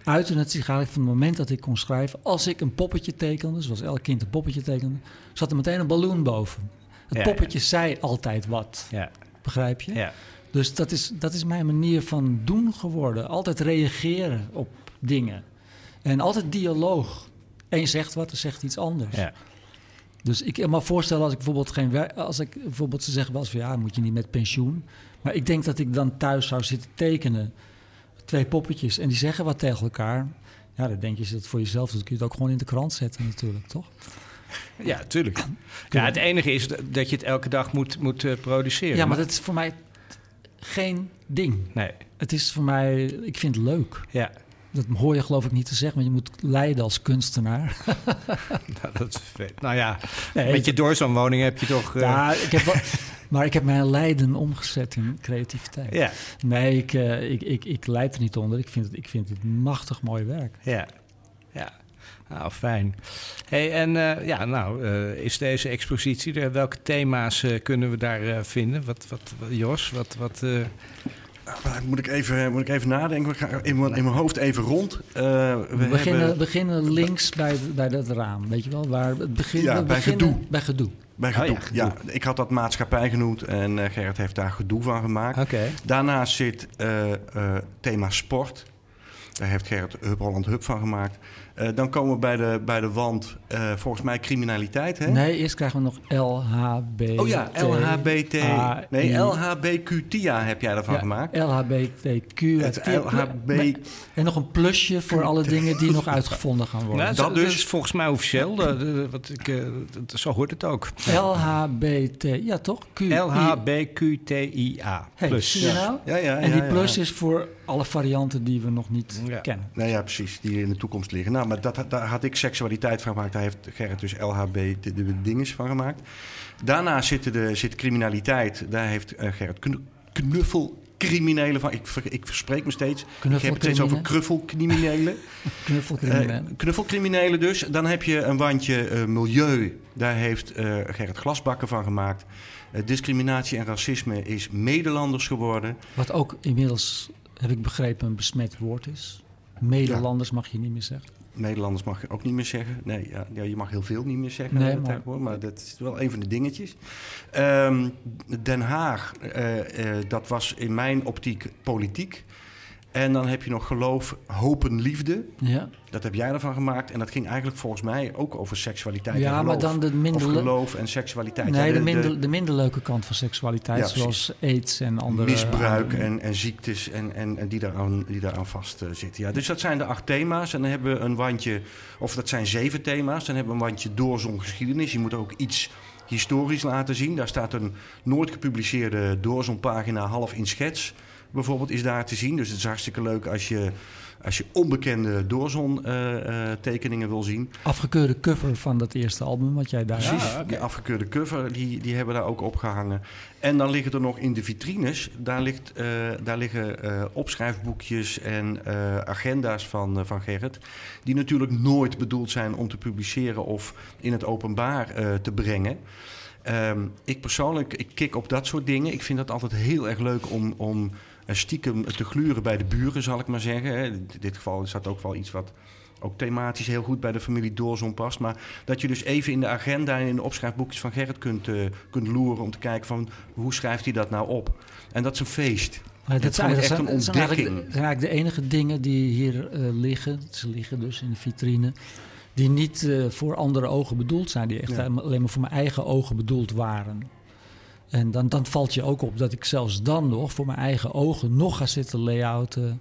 uitte het zich eigenlijk van het moment dat ik kon schrijven. Als ik een poppetje tekende, zoals elk kind een poppetje tekende, zat er meteen een balloon boven. Het Ja, poppetje zei altijd wat, Ja. begrijp je? Ja. Dus dat is, dat is mijn manier van doen geworden. Altijd reageren op dingen. En altijd dialoog. Eén zegt wat, er zegt iets anders. Ja. Dus ik kan me voorstellen als ik bijvoorbeeld geen werk, als ik bijvoorbeeld ze zeggen eens van ja, moet je niet met pensioen. Maar ik denk dat ik dan thuis zou zitten tekenen. Twee poppetjes en die zeggen wat tegen elkaar. Ja, dan denk je, als je dat voor jezelf doet, kun je het ook gewoon in de krant zetten natuurlijk, toch? Ja, tuurlijk. Ja, het enige is dat- dat je het elke dag moet, moet eh, produceren. Ja, maar dat is voor mij geen ding. Nee, Het is voor mij, ik vind het leuk. ja. Dat hoor je geloof ik niet te zeggen, maar je moet lijden als kunstenaar. Nou, dat is vet. Nou ja, Nee, met je doorzoomwoning heb je toch... eh, Ja, ik heb wel- maar ik heb mijn lijden omgezet in creativiteit. ja, Nee, ik, eh, ik, ik, ik leid er niet onder. Ik vind het, ik vind het machtig mooi werk. ja, ja. Nou, fijn. Hey, en eh, ja, nou, eh, is deze expositie er? Welke thema's eh, kunnen we daar eh, vinden? Wat, wat, wat- Jos, wat... wat eh, Maar Moet ik even, moet ik even nadenken? Ik ga in mijn, in mijn hoofd even rond. Eh, we We beginnen, hebben beginnen links bij, bij dat raam, weet je wel? Waar het begin, Ja, we bij beginnen gedoe. Bij gedoe. Bij Oh ja, gedoe. ja, ik had dat maatschappij genoemd en eh, Gerrit heeft daar gedoe van gemaakt. Oké. Daarnaast zit eh, thema sport. Daar heeft Gerrit Hub Holland Hub van gemaakt. Eh, dan komen we bij de, bij de wand, eh, volgens mij criminaliteit. Hè? Nee, eerst krijgen we nog LHB. Oh ja, LHBT. Nee, LHBQTIA heb jij daarvan Ja, gemaakt. LHBTQ. Het LHB. En nog een plusje voor alle dingen die nog uitgevonden gaan worden. Nou, dat dat, dus. is volgens mij officieel. eh, de- wat ik, eh, dat- zo hoort het ook. LHBT, ja toch? Q, LHBQTIA. Hey, Plus. zie je nou? Ja, ja, En die ja, plus ja. is voor alle varianten die we nog niet Ja. kennen. Nou ja, precies, die in de toekomst liggen. Nou, maar dat, daar had ik seksualiteit van gemaakt. Daar heeft Gerrit dus LHB de, de dinges van gemaakt. Daarna zit, de, zit criminaliteit. Daar heeft eh, Gerrit knu- knuffelcriminelen van. Ik, ik verspreek me steeds. Ik heb het steeds over knuffelcriminelen. Knuffelcriminelen. Eh, knuffelcriminelen dus. Dan heb je een wandje eh, milieu. Daar heeft Gerrit Glasbakken van gemaakt. Discriminatie en racisme is Nederlanders geworden. Wat ook inmiddels, heb ik begrepen, een besmet woord is. Nederlanders mag je niet meer zeggen. Nederlanders mag je ook niet meer zeggen. Nee, ja, je mag heel veel niet meer zeggen Nee, maar- tegenwoordig, maar dat is wel een van de dingetjes. Ehm, Den Haag, eh, eh, dat was in mijn optiek politiek. En dan heb je nog geloof, hopen, liefde. Ja, Dat heb jij ervan gemaakt. En dat ging eigenlijk volgens mij ook over seksualiteit ja en maar geloof. dan de minder, Of geloof en seksualiteit. nee, Ja, de, minder, de minder leuke kant van seksualiteit, Ja, zoals aids en andere... misbruik en, en ziektes en, en, en die, daaraan, die daaraan vast eh, zitten. Ja, dus dat zijn de acht thema's. En dan hebben we een wandje, of dat zijn zeven thema's. Dan hebben we een wandje doorzon geschiedenis. Je moet ook iets historisch laten zien. Daar staat een nooit gepubliceerde doorzonpagina half in schets. Bijvoorbeeld is daar te zien. Dus het is hartstikke leuk als je, als je onbekende doorzon eh, eh, tekeningen wil zien. Afgekeurde cover van dat eerste album wat jij daar Precies, Ah, oké. die afgekeurde cover, die, die hebben daar ook opgehangen. En dan liggen er nog in de vitrines, daar, ligt, eh, daar liggen eh, opschrijfboekjes en eh, agenda's van, van Gerrit. Die natuurlijk nooit bedoeld zijn om te publiceren of in het openbaar eh, te brengen. Ehm, ik persoonlijk, ik kik op dat soort dingen. Ik vind dat altijd heel erg leuk om, om stiekem te gluren bij de buren, zal ik maar zeggen. In dit geval is dat ook wel iets wat ook thematisch heel goed bij de familie Doorzon past. Maar dat je dus even in de agenda en in de opschrijfboekjes van Gerrit kunt, eh, kunt loeren om te kijken van hoe schrijft hij dat nou op. En dat is een feest. Maar Het is dat echt een dat zijn eigenlijk, ontdekking. dat zijn eigenlijk de enige dingen die hier eh, liggen. Ze liggen dus in de vitrine. Die niet eh, voor andere ogen bedoeld zijn. Die echt Ja. alleen maar voor mijn eigen ogen bedoeld waren. En dan, dan valt je ook op dat ik zelfs dan nog voor mijn eigen ogen nog ga zitten layouten.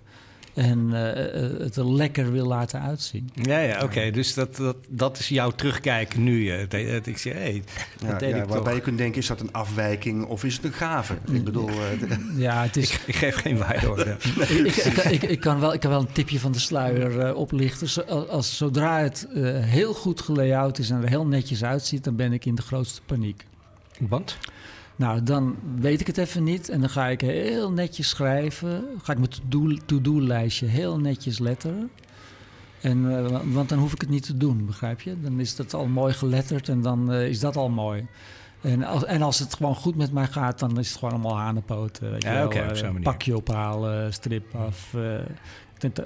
En eh, eh, het er lekker wil laten uitzien. Ja, ja, oké. Dus dat, dat, dat is jouw terugkijken nu. eh, ik zeg, hey, Ja, dat deed ja, ik waarbij toch. je kunt denken, is dat een afwijking of is het een gave? Ik bedoel, eh, Ja, het is, Ik, ik geef geen waarde. ik, ik, ik, ik, ik kan wel, ik kan wel een tipje van de sluier eh, oplichten. Zo- als, zodra het eh, heel goed gelayout is en er heel netjes uitziet, dan ben ik in de grootste paniek. Want? Nou, dan weet ik het even niet en dan ga ik heel netjes schrijven. Ga ik mijn to-do- to-do-lijstje heel netjes letteren. En, eh, wa- want dan hoef ik het niet te doen, begrijp je? Dan is dat al mooi geletterd en dan eh, is dat al mooi. En als, en als het gewoon goed met mij gaat, dan is het gewoon allemaal hanenpoten. Weet je Ja, wel. oké, op Eh, manier. pakje ophalen, strip af, eh,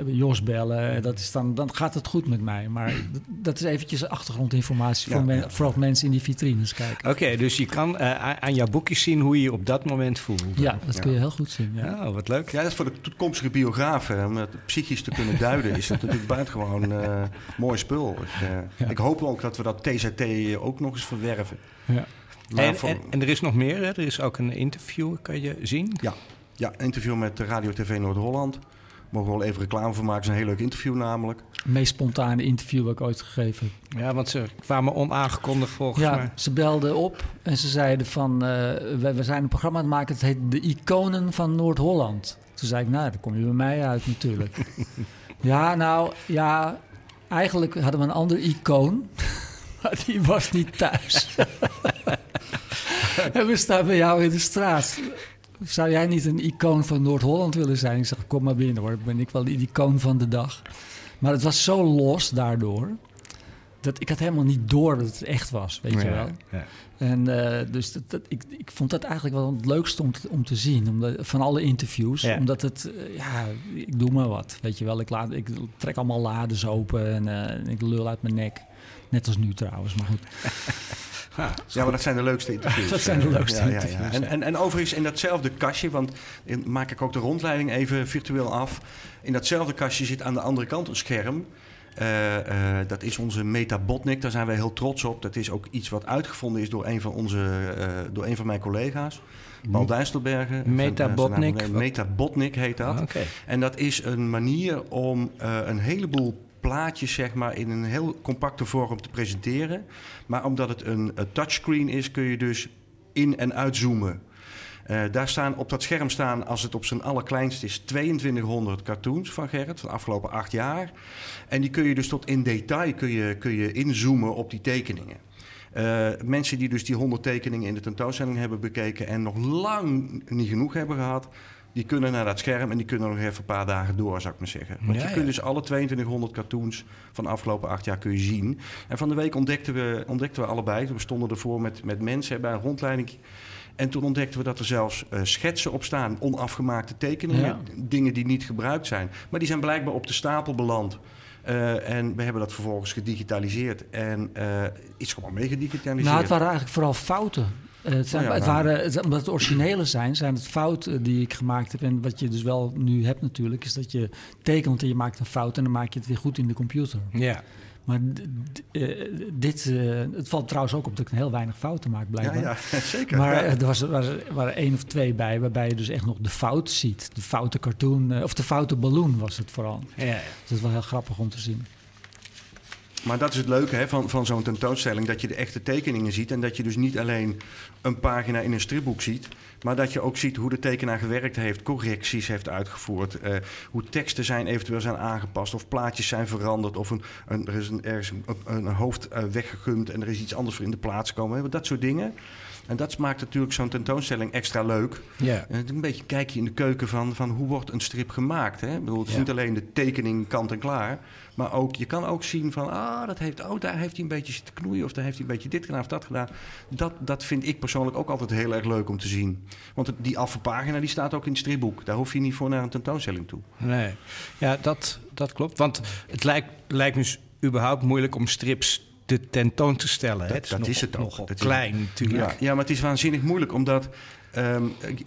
Jos bellen. Dat is dan, dan gaat het goed met mij. Maar dat, is eventjes achtergrondinformatie voor, Ja, men- ja. voor mensen in die vitrines kijken. Oké, dus je kan eh, aan jouw boekjes zien hoe je je op dat moment voelt. Ja, dat Ja. kun je heel goed zien. Ja. Oh, wat leuk. ja, dat is voor de toekomstige biografen, om het psychisch te kunnen duiden, is dat natuurlijk buitengewoon eh mooi spul. Ik, eh, Ja. ik hoop ook dat we dat TZT ook nog eens verwerven. Ja. En, voor- en, en er is nog meer, hè? Er is ook een interview, kan je zien. Ja, een interview met Radio TV Noord-Holland. Mogen we wel even reclame voor maken. Het is een heel leuk interview namelijk. Het meest spontane interview dat ik ooit gegeven heb. Ja, want ze kwamen onaangekondigd volgens Ja, mij. ze belden op en ze zeiden van... eh, we, we zijn een programma aan het maken, het heet De Iconen van Noord-Holland. Toen zei ik, nou, dan kom je bij mij uit natuurlijk. ja, nou, ja, eigenlijk hadden we een ander icoon... maar die was niet thuis. en we staan bij jou in de straat. Zou jij niet een icoon van Noord-Holland willen zijn? Ik zeg, kom maar binnen hoor, ben ik wel de icoon van de dag. Maar het was zo los daardoor... dat ik had helemaal niet door dat het echt was, weet je wel. ja. En eh, dus dat, dat- ik, ik vond dat eigenlijk wel het leukste om te, om te zien. Omdat, van alle interviews. Ja. Omdat het, eh, ja, ik doe maar wat. Weet je wel, ik, laat, ik trek allemaal lades open en eh, ik lul uit mijn nek. Net als nu trouwens, maar goed. Ja, maar dat zijn de leukste interviews. Dat zijn de leukste Ja, ja, ja. interviews, En, en, en overigens in datzelfde kastje, want maak ik ook de rondleiding even virtueel af. In datzelfde kastje zit aan de andere kant een scherm. Eh, eh, dat is onze Metabotnik, daar zijn wij heel trots op. Dat is ook iets wat uitgevonden is door een van, onze, eh, door een van mijn collega's. Paul Dijsselbergen. Metabotnik? Metabotnik heet dat. Oké. En dat is een manier om een heleboel plaatjes zeg maar, in een heel compacte vorm te presenteren. Maar omdat het een, eh, touchscreen is, kun je dus in- en uitzoomen. Eh, daar staan, op dat scherm staan, als het op zijn allerkleinst is, 2200 cartoons van Gerrit van de afgelopen acht jaar. En die kun je dus tot in detail kun je, kun je inzoomen op die tekeningen. Eh, mensen die dus die 100 tekeningen in de tentoonstelling hebben bekeken en nog lang niet genoeg hebben gehad, die kunnen naar dat scherm en die kunnen nog even een paar dagen door, zou ik maar zeggen. Want Ja, je ja. kunt dus alle 2200 cartoons van de afgelopen acht jaar kun je zien. En van de week ontdekten we, ontdekten we allebei, we stonden ervoor met, met mensen bij een rondleiding. En toen ontdekten we dat er zelfs uh, schetsen op staan, onafgemaakte tekeningen, Ja. dingen die niet gebruikt zijn. Maar die zijn blijkbaar op de stapel beland. Uh, en we hebben dat vervolgens gedigitaliseerd en uh, is gewoon mee gedigitaliseerd. Nou, het waren eigenlijk vooral fouten. Uh, het, zijn, ja, het nou. waren, het, omdat het originele zijn, zijn het fouten die ik gemaakt heb. En wat je dus wel nu hebt natuurlijk, is dat je tekent en je maakt een fout en dan maak je het weer goed in de computer. Ja. Maar eh, dit, eh, het valt trouwens ook op dat ik heel weinig fouten maak, ja, blijkbaar. ja, zeker. Maar Ja. eh, er was, was, waren één of twee bij waarbij je dus echt nog de fout ziet. De foute cartoon, eh, of de foute balloon was het vooral. Ja, ja. Dus dat is wel heel grappig om te zien. Maar dat is het leuke hè, van, van zo'n tentoonstelling, dat je de echte tekeningen ziet. En dat je dus niet alleen een pagina in een stripboek ziet, maar dat je ook ziet hoe de tekenaar gewerkt heeft, correcties heeft uitgevoerd, eh, hoe teksten zijn eventueel zijn aangepast, of plaatjes zijn veranderd, of een, een, er is een, ergens een, een hoofd eh, weggegumd en er is iets anders voor in de plaats gekomen. Hè, dat soort dingen. En dat maakt natuurlijk zo'n tentoonstelling extra leuk. En is een beetje een kijkje in de keuken van, van hoe wordt een strip gemaakt. Hè? Ik bedoel, het is niet alleen de tekening kant en klaar. Maar ook, je kan ook zien van, ah, dat heeft, oh, daar heeft hij een beetje zitten knoeien. Of daar heeft hij een beetje dit gedaan of dat gedaan. Dat, dat vind ik persoonlijk ook altijd heel erg leuk om te zien. Want het- die afvalpagina die staat ook in het stripboek. Daar hoef je niet voor naar een tentoonstelling toe. Nee. Ja, dat, dat klopt. Want het lijkt, lijkt me s- überhaupt moeilijk om strips te tentoon te stellen. hè. Dat- het dat nog, is het ook. is- klein natuurlijk. Ja, ja, maar het is waanzinnig moeilijk, omdat ehm,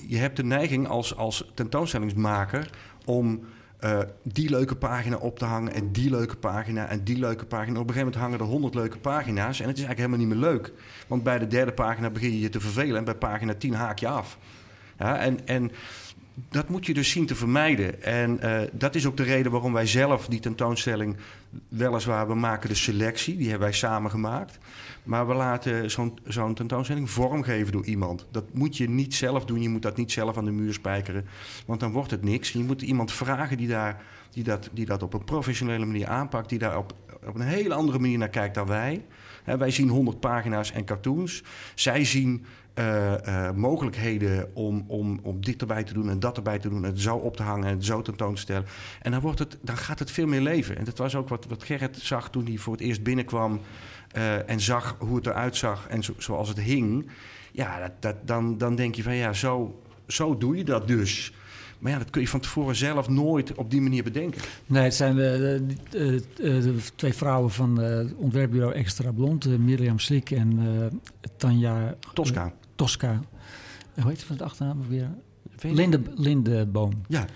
je hebt de neiging als, als tentoonstellingsmaker om eh, die leuke pagina op te hangen en die leuke pagina en die leuke pagina. Op een gegeven moment hangen er honderd leuke pagina's en het is eigenlijk helemaal niet meer leuk. Want bij de derde pagina begin je je te vervelen en bij pagina 10 haak je af. Ja, en, en dat moet je dus zien te vermijden. En eh, dat is ook de reden waarom wij zelf die tentoonstelling, weliswaar, we maken de selectie, die hebben wij samen gemaakt. Maar we laten zo'n tentoonstelling vormgeven door iemand. Dat moet je niet zelf doen, je moet dat niet zelf aan de muur spijkeren, want dan wordt het niks. Je moet iemand vragen die, daar, die, dat, die dat op een professionele manier aanpakt, die daar op, op een hele andere manier naar kijkt dan wij. Wij zien 100 pagina's en cartoons. Zij zien eh, eh, mogelijkheden om, om, om dit erbij te doen en dat erbij te doen. En het zo op te hangen en het zo tentoon te stellen. En dan, wordt het, dan gaat het veel meer leven. En dat was ook wat, wat Gerrit zag toen hij voor het eerst binnenkwam. eh, en zag hoe het eruit zag en zo, zoals het hing. Ja, dat, dat, dan, dan denk je van ja, zo, zo doe je dat dus. Maar ja, dat kun je van tevoren zelf nooit op die manier bedenken. Nee, het zijn de, de, de- de- de twee vrouwen van het ontwerpbureau Extra Blond. Mirjam Slik en Tanja Tosca. Tosca. Hoe heet van het achternaam weer? Linde, Lindeboom. Ja,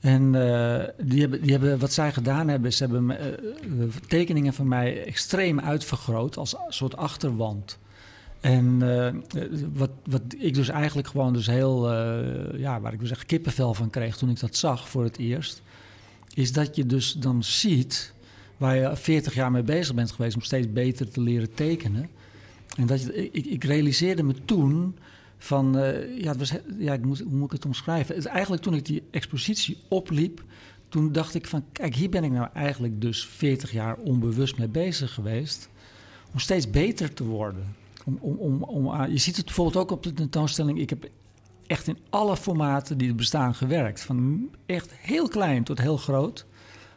En eh, die, hebben, die hebben, wat zij gedaan hebben, ze hebben eh, eh, tekeningen van mij extreem uitvergroot als soort achterwand. En wat, wat ik dus eigenlijk gewoon dus heel, ja, waar ik dus echt kippenvel van kreeg toen ik dat zag voor het eerst, is dat je dus dan ziet waar je 40 jaar mee bezig bent geweest om steeds beter te leren tekenen. En dat ik, ik realiseerde me toen van, eh, ja, het was, ja ik moet, hoe moet ik het omschrijven? Eigenlijk toen ik die expositie opliep, toen dacht ik van, kijk, hier ben ik nou eigenlijk dus 40 jaar onbewust mee bezig geweest, om steeds beter te worden. Om, om, om, om, je ziet het bijvoorbeeld ook op de tentoonstelling, ik heb echt in alle formaten die er bestaan gewerkt, van echt heel klein tot heel groot,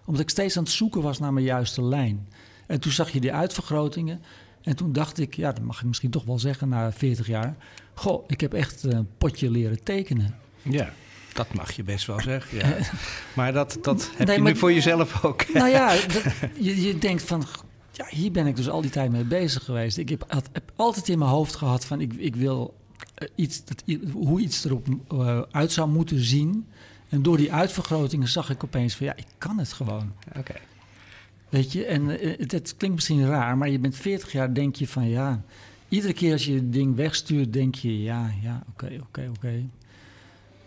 omdat ik steeds aan het zoeken was naar mijn juiste lijn. En toen zag je die uitvergrotingen. En toen dacht ik, ja, dat mag ik misschien toch wel zeggen na 40 jaar. Goh, ik heb echt een potje leren tekenen. Ja, dat mag je best wel zeggen. Ja. Maar dat, dat heb Nee, je maar- nu voor jezelf ook. nou ja, dat- je, je denkt van, ja, hier ben ik dus al die tijd mee bezig geweest. Ik heb, had- heb altijd in mijn hoofd gehad van, ik, ik wil eh, iets, dat, hoe iets erop eh, uit zou moeten zien. En door die uitvergrotingen zag ik opeens van, ja, ik kan het gewoon. Oké. Weet je, en eh, het, het klinkt misschien raar, maar je bent 40 jaar, denk je van ja. Iedere keer als je het ding wegstuurt, denk je ja, ja, oké, oké, oké.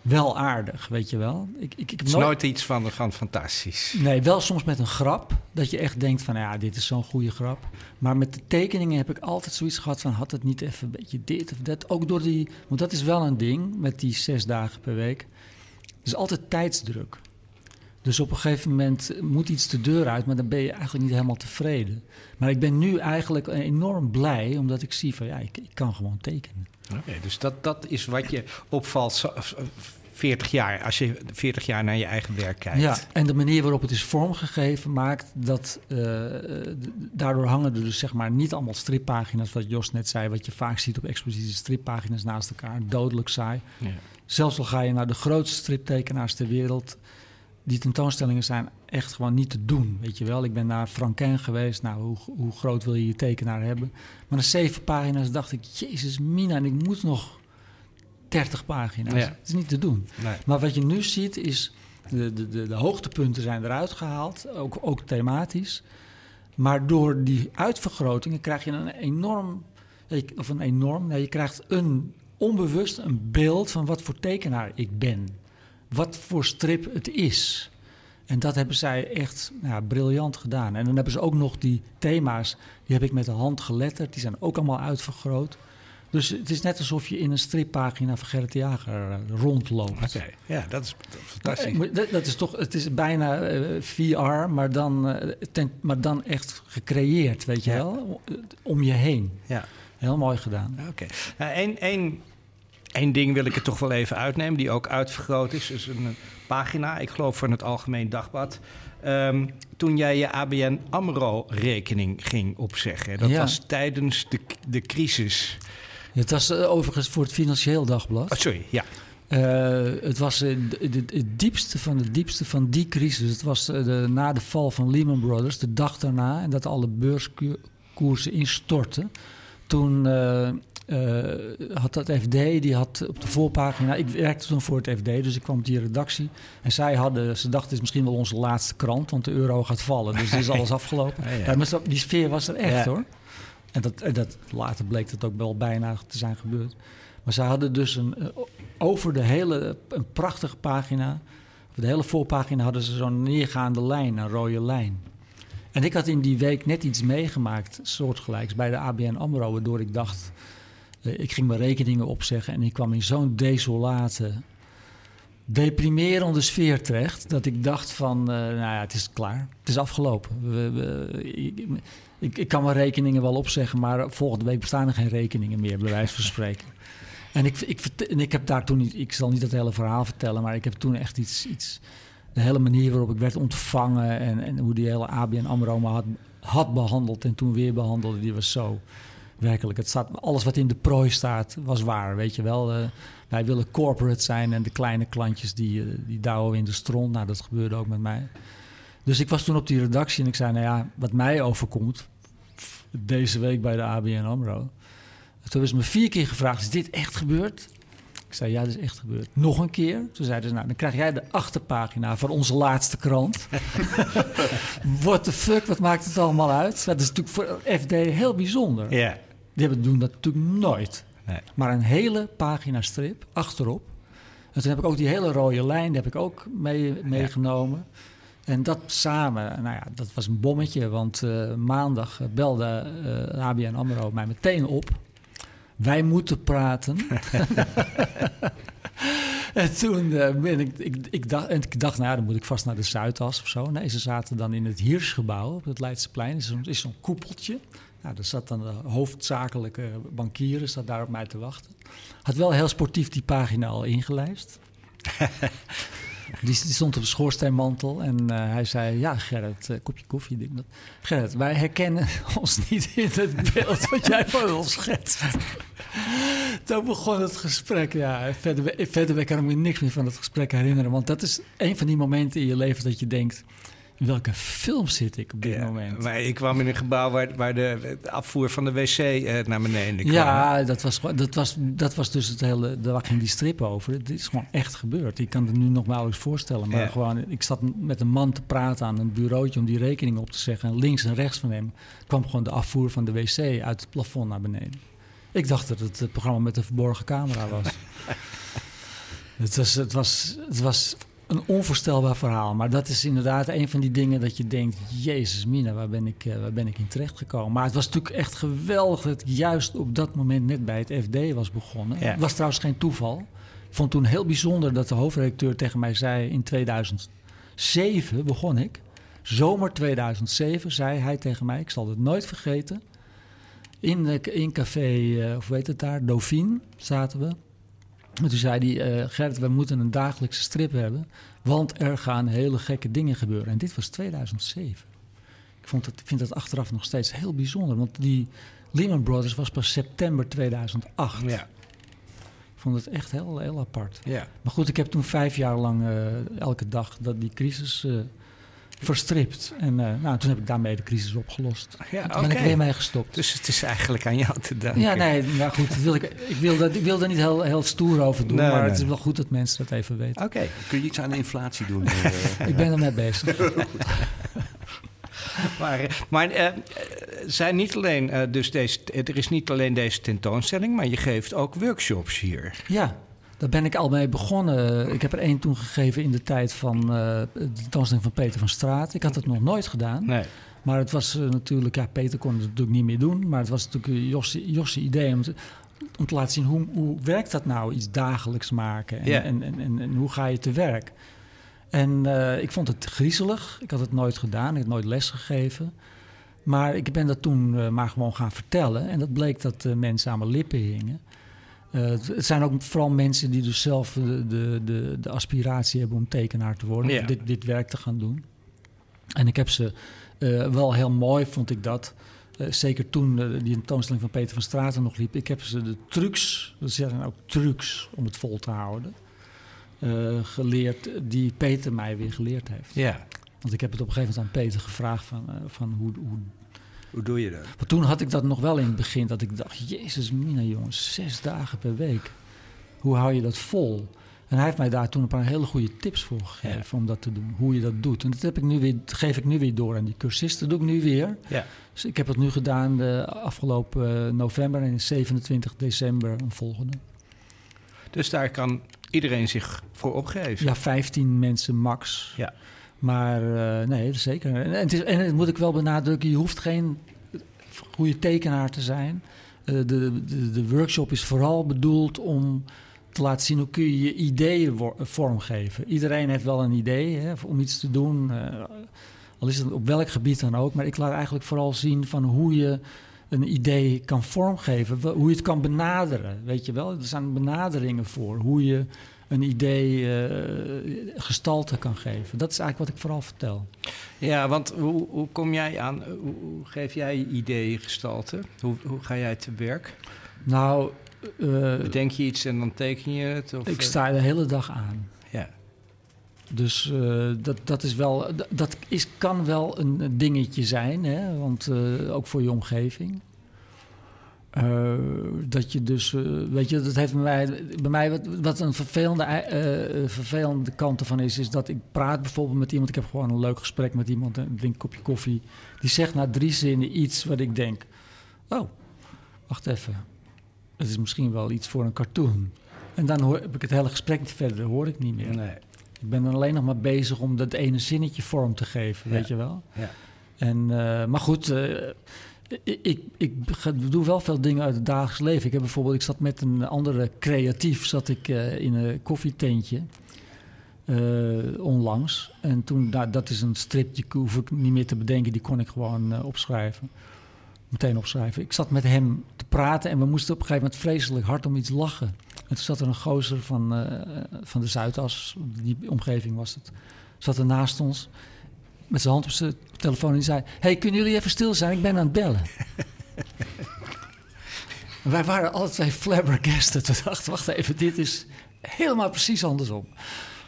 Wel aardig, weet je wel. Ik, ik, ik heb Het is nooit- nooit iets van, van fantastisch. Nee, wel soms met een grap. Dat je echt denkt van, ja, dit is zo'n goede grap. Maar met de tekeningen heb ik altijd zoiets gehad van... had het niet even een beetje dit of dat? Ook door die... Want dat is wel een ding met die zes dagen per week. Er is altijd tijdsdruk. Dus op een gegeven moment moet iets de deur uit... maar dan ben je eigenlijk niet helemaal tevreden. Maar ik ben nu eigenlijk enorm blij... omdat ik zie van, ja, ik, ik kan gewoon tekenen. Oké, dus dat, dat is wat je opvalt zo- 40 jaar, als je 40 jaar naar je eigen werk kijkt. Ja, en de manier waarop het is vormgegeven maakt dat... eh, daardoor hangen er dus zeg maar niet allemaal strippagina's... wat Jos net zei, wat je vaak ziet op exposities... strippagina's naast elkaar, dodelijk saai. Ja. Zelfs al ga je naar de grootste striptekenaars ter wereld... die tentoonstellingen zijn echt gewoon niet te doen, weet je wel. Ik ben naar Franquin geweest, nou, hoe, hoe groot wil je je tekenaar hebben? Maar na zeven pagina's dacht ik, jezus mina, en ik moet nog 30 pagina's. Ja. Het is niet te doen. Nee. Maar wat je nu ziet is, de, de, de, de hoogtepunten zijn eruit gehaald, ook, ook thematisch. Maar door die uitvergrotingen krijg je een enorm, of een enorm, nee, je krijgt een onbewust een beeld van wat voor tekenaar ik ben. Wat voor strip het is. En dat hebben zij echt nou, ja, briljant gedaan. En dan hebben ze ook nog die thema's, die heb ik met de hand geletterd. Die zijn ook allemaal uitvergroot. Dus het is net alsof je in een strippagina van Gerrit Jager eh, rondloopt. Oké, ja, dat is fantastisch. Eh, maar Dat, dat is toch, het is bijna eh, VR, maar dan, ten- maar dan echt gecreëerd, weet je Ja. wel? Om je heen. Ja. Heel mooi gedaan. Oké. Nou, één, één ding wil ik er toch wel even uitnemen, die ook uitvergroot is. Dus een pagina, ik geloof van het Algemeen Dagblad. Ehm, toen jij je ABN AMRO-rekening ging opzeggen. Dat Ja. was tijdens de, de crisis. Het was eh, overigens voor het Financieel Dagblad. Oh, sorry, ja. Eh, het was eh, het diepste van het diepste van die crisis. Het was de, na de val van Lehman Brothers, de dag daarna, en dat alle beurskoersen instortten. Toen eh, had dat FD, die had op de voorpagina. Ik werkte toen voor het FD, dus ik kwam op die redactie. En zij hadden, ze dachten, het is misschien wel onze laatste krant, want de euro gaat vallen. Dus is alles afgelopen. Ja, ja. Ja, maar die sfeer was er echt hoor. En, dat, en dat, later bleek dat ook wel bijna te zijn gebeurd. Maar ze hadden dus een, eh, over de hele, een prachtige pagina, op de hele voorpagina hadden ze zo'n neergaande lijn, een rode lijn. En ik had in die week net iets meegemaakt, soortgelijks, bij de ABN AMRO, waardoor ik dacht, ik ging mijn rekeningen opzeggen en ik kwam in zo'n desolate, deprimerende sfeer terecht, dat ik dacht van, eh, nou ja, het is klaar, het is afgelopen. We, ik, ik, kan mijn rekeningen wel opzeggen, maar volgende week bestaan er geen rekeningen meer, bij wijze van spreken. En ik, ik, en ik heb daar toen niet, ik zal niet het hele verhaal vertellen, maar ik heb toen echt iets, iets de hele manier waarop ik werd ontvangen en, en hoe die hele ABN AMRO me had, had behandeld en toen weer behandelde, die was zo werkelijk. Het staat, alles wat in de prooi staat was waar, weet je wel. Eh, wij willen corporate zijn en de kleine klantjes die, eh, die douwen in de stront. Nou, dat gebeurde ook met mij. Dus ik was toen op die redactie en ik zei, nou ja, wat mij overkomt deze week bij de ABN AMRO. Toen ze me vier keer gevraagd, is dit echt gebeurd? Ik zei, ja, dat is echt gebeurd. Nog een keer. Toen zeiden ze, nou, dan krijg jij de achterpagina van onze laatste krant. What the fuck, wat maakt het allemaal uit? Dat is natuurlijk voor FD heel bijzonder. Ja. Die hebben, doen dat natuurlijk nooit. Nee. Maar een hele pagina strip achterop. En toen heb ik ook die hele rode lijn, die heb ik ook mee, meegenomen. En dat samen, nou ja, dat was een bommetje. Want eh, maandag belde eh ABN AMRO mij meteen op. Wij moeten praten. en toen eh, ben ik, ik, ik, dacht, en ik dacht, nou ja, dan moet ik vast naar de Zuidas of zo. Nee, ze zaten dan in het Hiersgebouw op het Leidseplein. is is zo'n koepeltje. Nou, daar zat dan de hoofdzakelijke bankier, zat daar op mij te wachten. Had wel heel sportief die pagina al ingelijst. Die, stond op de schoorsteenmantel en eh, hij zei: Ja, Gerrit, eh, kopje koffie. Denk dat. Gerrit, wij herkennen ons niet in het beeld wat jij van ons schetst. Toen begon het gesprek. Ja, verder, verder kan ik me niks meer van het gesprek herinneren. Want dat is een van die momenten in je leven dat je denkt: in welke film zit ik op dit Ja, moment? Maar ik kwam in een gebouw waar, waar de, de afvoer van de wc eh, naar beneden kwam. Ja, dat was, dat, was, dat was dus het hele. Daar ging die strip over. Het is gewoon echt gebeurd. Ik kan het nu nog nauwelijks voorstellen. Maar Ja. gewoon, ik zat met een man te praten aan een bureautje om die rekening op te zeggen. En links en rechts van hem kwam gewoon de afvoer van de wc uit het plafond naar beneden. Ik dacht dat het het programma met de verborgen camera was. het, was het, was, het was een onvoorstelbaar verhaal. Maar dat is inderdaad een van die dingen dat je denkt... Jezus mina, waar ben ik, eh, waar ben ik in terechtgekomen? Maar het was natuurlijk echt geweldig dat ik juist op dat moment net bij het FD was begonnen. Ja. Het was trouwens geen toeval. Ik vond toen heel bijzonder dat de hoofdredacteur tegen mij zei... in 2007 begon ik. Zomer 2007 zei hij tegen mij, ik zal het nooit vergeten... In, in café, eh, of hoe heet het daar, Dauphine zaten we. En toen zei hij, uh, Gert, we moeten een dagelijkse strip hebben, want er gaan hele gekke dingen gebeuren. En dit was 2007. Ik, vond dat, vind dat achteraf nog steeds heel bijzonder, want die Lehman Brothers was pas september 2008. Ja. Ik vond het echt heel, heel apart. Ja. Maar goed, ik heb toen vijf jaar lang uh, elke dag dat die crisis uh, verstript. En uh, nou, toen heb ik daarmee de crisis opgelost. Ja, toen ben ik weer mee gestopt. Dus het is eigenlijk aan jou te danken. Ja, nee, nou goed, wil ik, ik, wil dat, ik wil daar niet heel, heel stoer over doen. Nee, maar nee. het is wel goed dat mensen dat even weten. Oké. Kun je iets aan de inflatie doen? ik ben ermee bezig. maar maar uh, zijn niet alleen, uh, dus deze, er is niet alleen deze tentoonstelling, maar je geeft ook workshops hier. Ja, daar ben ik al mee begonnen. Ik heb er één toen gegeven in de tijd van uh, de tentoonstelling van Peter van Straat. Ik had het nog nooit gedaan. Nee. Maar het was natuurlijk, ja, Peter kon het natuurlijk niet meer doen. Maar het was natuurlijk Josje idee om te, om te laten zien hoe, hoe werkt dat nou, iets dagelijks maken. En, yeah. en, en, en, en, hoe ga je te werk. En uh, ik vond het griezelig. Ik had het nooit gedaan. Ik had nooit les gegeven. Maar ik ben dat toen uh, maar gewoon gaan vertellen. En dat bleek dat mensen aan mijn lippen hingen. Het zijn ook vooral mensen die dus zelf de, de, de, de aspiratie hebben om tekenaar te worden. Ja. Dit, dit werk te gaan doen. En ik heb ze wel heel mooi, vond ik dat. zeker toen die tentoonstelling van Peter van Straten nog liep. Ik heb ze de trucs, dat zijn ook trucs om het vol te houden. Geleerd die Peter mij weer geleerd heeft. Ja. Want ik heb het op een gegeven moment aan Peter gevraagd van, van hoe, hoe... Hoe doe je dat? Maar toen had ik dat nog wel in het begin, dat ik dacht, jezus mina jongens, zes dagen per week. Hoe hou je dat vol? En hij heeft mij daar toen een paar hele goede tips voor gegeven ja. om dat te doen, hoe je dat doet. En dat heb ik nu weer, geef ik nu weer door aan die cursisten. Dat doe ik nu weer. Ja. Dus ik heb het nu gedaan de afgelopen november en 27 december een volgende. Dus daar kan iedereen zich voor opgeven. Ja, 15 mensen max. Ja. Maar uh, nee, zeker. En het, is, en het moet ik wel benadrukken, je hoeft geen goede tekenaar te zijn. Uh, de, de, de, workshop is vooral bedoeld om te laten zien hoe kun je je ideeën vormgeven. Iedereen heeft wel een idee hè, om iets te doen, uh, al is het op welk gebied dan ook. Maar ik laat eigenlijk vooral zien van hoe je een idee kan vormgeven, hoe je het kan benaderen. Weet je wel, er zijn benaderingen voor hoe je een idee uh, gestalte kan geven. Dat is eigenlijk wat ik vooral vertel. Ja, want hoe, hoe kom jij aan, hoe, hoe geef jij je idee gestalte? Hoe, hoe ga jij te werk? Nou... Uh, Bedenk je iets en dan teken je het? Of, ik sta de hele dag aan. Ja. Dus uh, dat, dat is wel, dat is, kan wel een dingetje zijn, hè? want uh, ook voor je omgeving. Uh, dat je dus, uh, weet je, dat heeft bij mij, bij mij wat, wat een vervelende, uh, vervelende kant ervan is, is dat ik praat bijvoorbeeld met iemand, ik heb gewoon een leuk gesprek met iemand, een drink een kopje koffie, die zegt na drie zinnen iets wat ik denk, oh, wacht even, het is misschien wel iets voor een cartoon. En dan hoor, heb ik het hele gesprek niet verder, hoor ik niet meer. Nee. Ik ben dan alleen nog maar bezig om dat ene zinnetje vorm te geven, ja. weet je wel. Ja. En, maar goed ik, ik, doe wel veel dingen uit het dagelijks leven. Ik heb bijvoorbeeld, ik zat met een andere creatief, zat ik uh, in een koffietentje uh, onlangs. En toen, dat is een strip, die hoef ik niet meer te bedenken, die kon ik gewoon uh, opschrijven. Meteen opschrijven. Ik zat met hem te praten en we moesten op een gegeven moment vreselijk hard om iets lachen. En toen zat er een gozer van, van de Zuidas, die omgeving was het, zat er naast ons met zijn hand op zijn telefoon en zei... hey, kunnen jullie even stil zijn? Ik ben aan het bellen. wij waren alle twee flabbergasted. We dachten, wacht even, dit is helemaal precies andersom.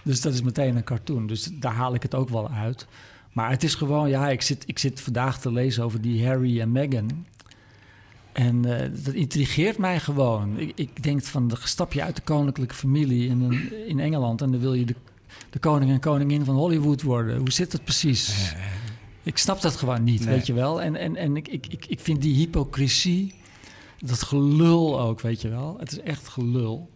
Dus dat is meteen een cartoon. Dus daar haal ik het ook wel uit. Maar het is gewoon, ja, ik zit, ik zit vandaag te lezen over die Harry en Meghan. En uh, dat intrigeert mij gewoon. Ik, ik denk van, de stap je uit de koninklijke familie in, in Engeland... en dan wil je de de koning en koningin van Hollywood worden. Hoe zit dat precies? Ik snap dat gewoon niet, weet je wel. En, en, en ik, ik, ik vind die hypocrisie, dat gelul ook, weet je wel. Het is echt gelul.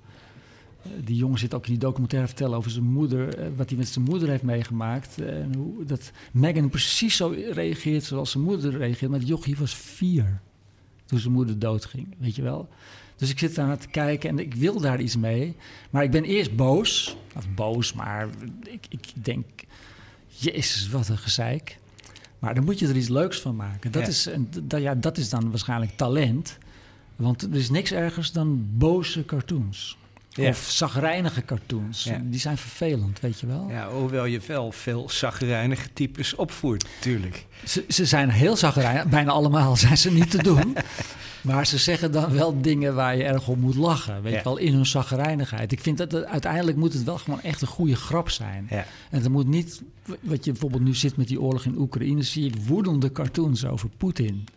Eh, die jongen zit ook in die documentaire vertellen over zijn moeder, eh, wat hij met zijn moeder heeft meegemaakt. En hoe dat Meghan precies zo reageert zoals zijn moeder reageert. Maar jochie was vier toen zijn moeder doodging, weet je wel. Dus ik zit daar naar te kijken en ik wil daar iets mee. Maar ik ben eerst boos. Of boos, maar ik, ik denk... Jezus, wat een gezeik. Maar dan moet je er iets leuks van maken. Dat, is, dat, ja, dat is dan waarschijnlijk talent. Want er is niks ergers dan boze cartoons. Ja. Of zagrijnige cartoons. Ja. Die zijn vervelend, weet je wel. Ja, hoewel je wel veel zagrijnige types opvoert, natuurlijk. Ze, ze zijn heel zagrijnig. Bijna allemaal zijn ze niet te doen. Maar ze zeggen dan wel dingen waar je erg om moet lachen. Weet Ja. je wel, in hun zagrijnigheid. Ik vind dat het- uiteindelijk moet het wel gewoon echt een goede grap zijn. En het moet niet, wat je bijvoorbeeld nu zit met die oorlog in Oekraïne, zie ik woedende cartoons over Poetin.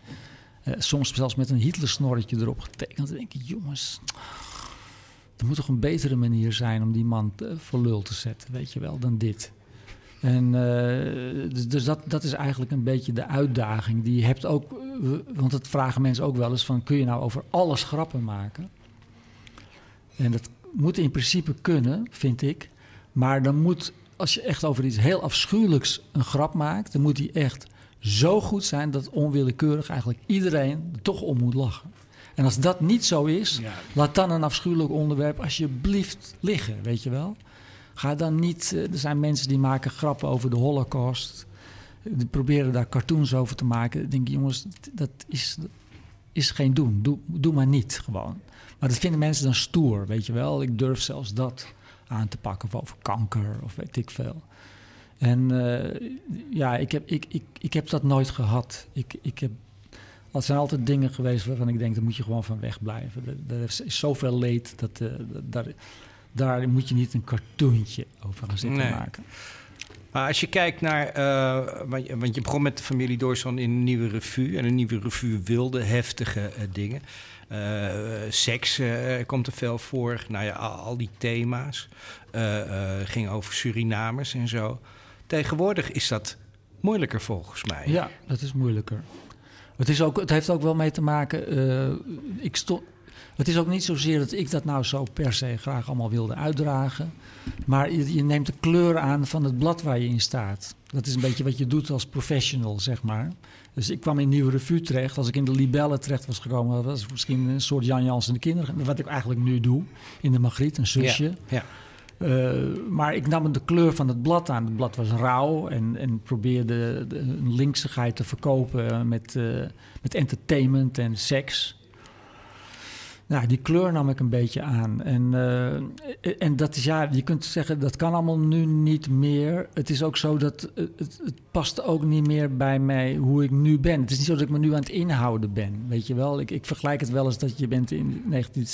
Eh, soms zelfs met een Hitlersnorretje erop getekend. Dan denk ik, jongens, er moet toch een betere manier zijn om die man voor lul te zetten, weet je wel, dan dit. En eh, dus, dus dat, dat is eigenlijk een beetje de uitdaging die je hebt ook, eh, want dat vragen mensen ook wel eens van, kun je nou over alles grappen maken? En dat moet in principe kunnen, vind ik. Maar dan moet, als je echt over iets heel afschuwelijks een grap maakt, dan moet die echt zo goed zijn dat onwillekeurig eigenlijk iedereen er toch om moet lachen. En als dat niet zo is, Ja. laat dan een afschuwelijk onderwerp alsjeblieft liggen, weet je wel. Ga dan niet, eh, er zijn mensen die maken grappen over de holocaust. Die proberen daar cartoons over te maken. Ik denk, jongens, dat is, is geen doen. Doe, doe maar niet gewoon. Maar dat vinden mensen dan stoer, weet je wel. Ik durf zelfs dat aan te pakken. Of over kanker, of weet ik veel. En eh, ja, ik heb, ik, ik, ik heb dat nooit gehad. Ik, ik heb, dat zijn altijd dingen geweest waarvan ik denk, daar moet je gewoon van wegblijven. Er, er is zoveel leed, dat, eh, daar, daar moet je niet een cartoontje over gaan zitten Nee. maken. Maar als je kijkt naar, eh, want, je, begon met de familie Doorson in een nieuwe revue. En een nieuwe revue wilde heftige eh, dingen. Seks komt er veel voor. Nou ja, al, al die thema's. Ging over Surinamers en zo. Tegenwoordig is dat moeilijker volgens mij. Ja, dat is moeilijker. Het, is ook, het heeft ook wel mee te maken. eh, ik stond, het is ook niet zozeer dat ik dat nou zo per se graag allemaal wilde uitdragen. Maar je, neemt de kleur aan van het blad waar je in staat. Dat is een beetje wat je doet als professional, zeg maar. Dus ik kwam in Nieuwe Revue terecht. Als ik in de Libelle terecht was gekomen, was misschien een soort Jan Jans en de kinderen. Wat ik eigenlijk nu doe in de Magriet, een zusje. Ja. Eh, maar ik nam de kleur van het blad aan. Het blad was rauw en, en probeerde de, een linksigheid te verkopen met, eh, met entertainment en seks. Nou, die kleur nam ik een beetje aan. En, eh, en dat is ja, je kunt zeggen dat kan allemaal nu niet meer. Het is ook zo dat het, het, het past ook niet meer bij mij hoe ik nu ben. Het is niet zo dat ik me nu aan het inhouden ben. Weet je wel, ik, ik vergelijk het wel eens dat je bent in 19,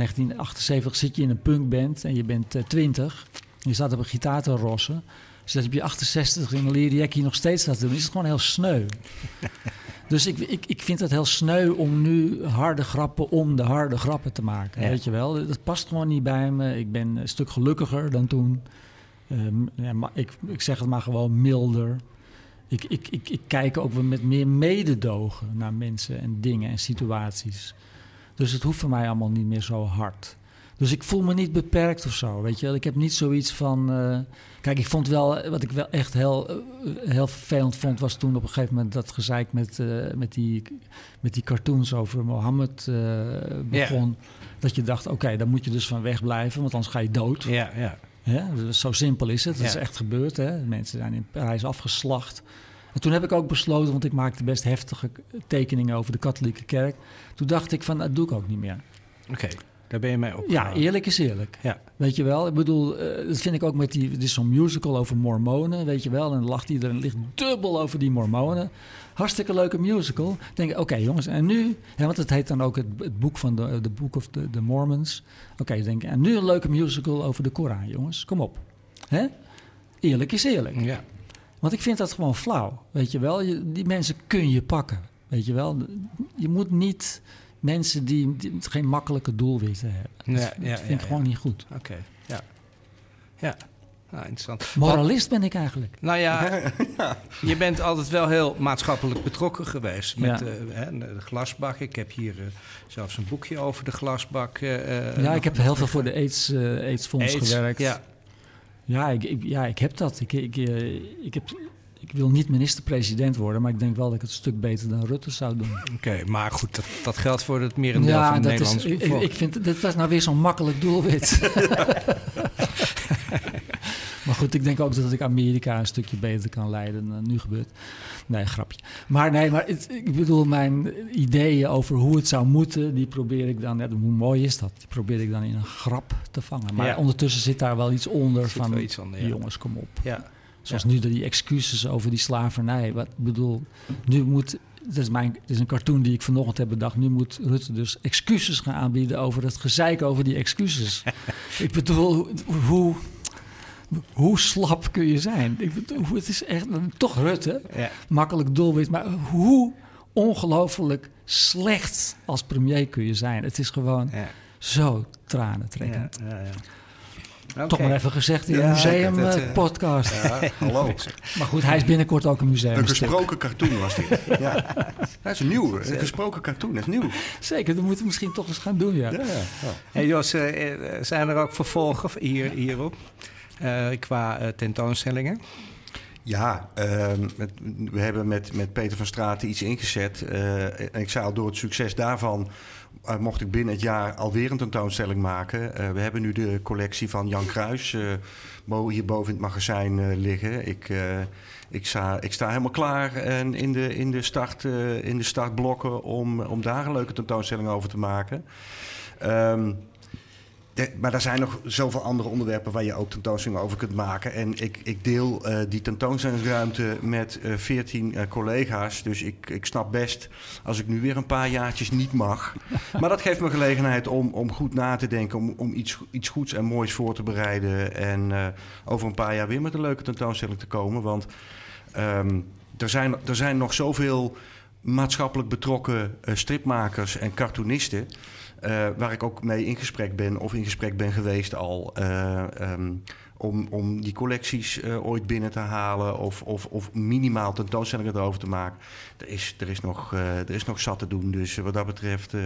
1978 zit je in een punkband en je bent eh, 20. En je staat op een gitaar te rossen. Dus dat heb je 68 in jackie nog steeds te doen. Is het gewoon heel sneu. Dus ik, ik, ik vind het heel sneu om nu harde grappen om de harde grappen te maken. Ja. Weet je wel, dat past gewoon niet bij me. Ik ben een stuk gelukkiger dan toen. Ehm, ja, maar ik, ik zeg het maar gewoon milder. Ik, ik, ik, ik kijk ook wel met meer mededogen naar mensen en dingen en situaties. Dus het hoeft voor mij allemaal niet meer zo hard. Dus ik voel me niet beperkt of zo, weet je wel. Ik heb niet zoiets van... eh, kijk, ik vond wel... Wat ik wel echt heel, eh, heel vervelend vond... was toen op een gegeven moment dat gezeik met, eh, met, die, met die cartoons over Mohammed eh, begon. Dat je dacht, oké, daar moet je dus van wegblijven... want anders ga je dood. Ja, ja. Ja, dus zo simpel is het. Dat is echt gebeurd. Hè? Mensen zijn in Parijs afgeslacht. En toen heb ik ook besloten, want ik maakte best heftige tekeningen over de katholieke kerk. Toen dacht ik van, dat doe ik ook niet meer. Oké, daar ben je mee op. Ja, eerlijk is eerlijk. Ja. Weet je wel, ik bedoel, eh, dat vind ik ook met die, het is zo'n musical over mormonen, weet je wel. En dan lacht iedereen, ligt dubbel over die mormonen. Hartstikke leuke musical. Ik denk, oké jongens, en nu, hè, want het heet dan ook het, het boek van de, de Book of the, the Mormons. Oké, denk, en nu een leuke musical over de Koran, jongens, kom op. Hè? Eerlijk is eerlijk. Ja. Want ik vind dat gewoon flauw, weet je wel. Je, die mensen kun je pakken, weet je wel. Je moet niet mensen die, die geen makkelijke doelwitten hebben. Ja, dat ja, vind ja, ik ja. gewoon niet goed. Oké, ja. Ja, nou, interessant. Moralist ben ik eigenlijk. Nou ja, je bent altijd wel heel maatschappelijk betrokken geweest met Ja. eh, hè, de glasbak. Ik heb hier eh, zelfs een boekje over de glasbak. eh, ja, ik heb heel veel voor de AIDS, eh AIDS-fonds AIDS, gewerkt. Ja, Ja, ik, ik- ja, ik heb dat. Ik, ik, eh, ik, heb, ik wil niet minister-president worden, maar ik denk wel dat ik het een stuk beter dan Rutte zou doen. oké. maar goed, dat, dat geldt voor het merendeel van de dat is, Nederlandse ik, bevolking. ik vind dit was nou weer zo'n makkelijk doelwit. maar goed, ik denk ook dat ik Amerika een stukje beter kan leiden dan nu gebeurt. Nee, grapje. Maar nee, maar het, ik bedoel, mijn ideeën over hoe het zou moeten, die probeer ik dan, hoe mooi is dat? Die probeer ik dan in een grap te vangen. Maar Ja. ondertussen zit daar wel iets onder Zit van, iets onder, ja. jongens, kom op. Ja. Zoals nu die excuses over die slavernij. Wat ik bedoel, nu moet. Dat is, mijn, het is een cartoon die ik vanochtend heb bedacht. Nu moet Rutte dus excuses gaan aanbieden over het gezeik over die excuses. ik bedoel, hoe, hoe, slap kun je zijn? Ik bedoel, het is echt toch Rutte, Ja. makkelijk doelwit. Maar hoe ongelooflijk slecht als premier kun je zijn? Het is gewoon Ja. zo tranentrekkend. Ja, ja, ja. Toch maar even gezegd in Ja, een museum zeker, dat, eh, eh, podcast. Ja, hallo. Maar goed, hij is binnenkort ook een museum. Een gesproken cartoon was dit. Ja. Dat is nieuw. Een gesproken cartoon, dat is nieuw. Zeker, dat moeten we misschien toch eens gaan doen, ja. Ja, ja. Hey Jos, eh, eh, zijn er ook vervolgen hier, hierop? Eh, qua eh, tentoonstellingen? Ja, ehm, we hebben met, met Peter van Straten iets ingezet. Eh, en ik zei al, door het succes daarvan mocht ik binnen het jaar alweer een tentoonstelling maken. We hebben nu de collectie van Jan Kruis eh, bo- hier boven in het magazijn liggen. Ik, ik, sta, ik sta helemaal klaar en in, de, in, de start, in de startblokken om, om daar een leuke tentoonstelling over te maken. Ehm, de- maar er zijn nog zoveel andere onderwerpen waar je ook tentoonstellingen over kunt maken. En ik, ik deel eh, die tentoonstellingsruimte met eh, veertien collega's. Dus ik, ik snap best als ik nu weer een paar jaartjes niet mag. maar dat geeft me gelegenheid om, om goed na te denken. Om, om iets, iets goeds en moois voor te bereiden. En eh, over een paar jaar weer met een leuke tentoonstelling te komen. Want ehm, er, zijn, er zijn nog zoveel maatschappelijk betrokken eh, stripmakers en cartoonisten. Eh, waar ik ook mee in gesprek ben of in gesprek ben geweest al. eh, ehm, om, om die collecties eh, ooit binnen te halen of, of, of minimaal tentoonstellingen erover te maken. Er is, er is, nog, eh, er is nog zat te doen. Dus wat dat betreft eh,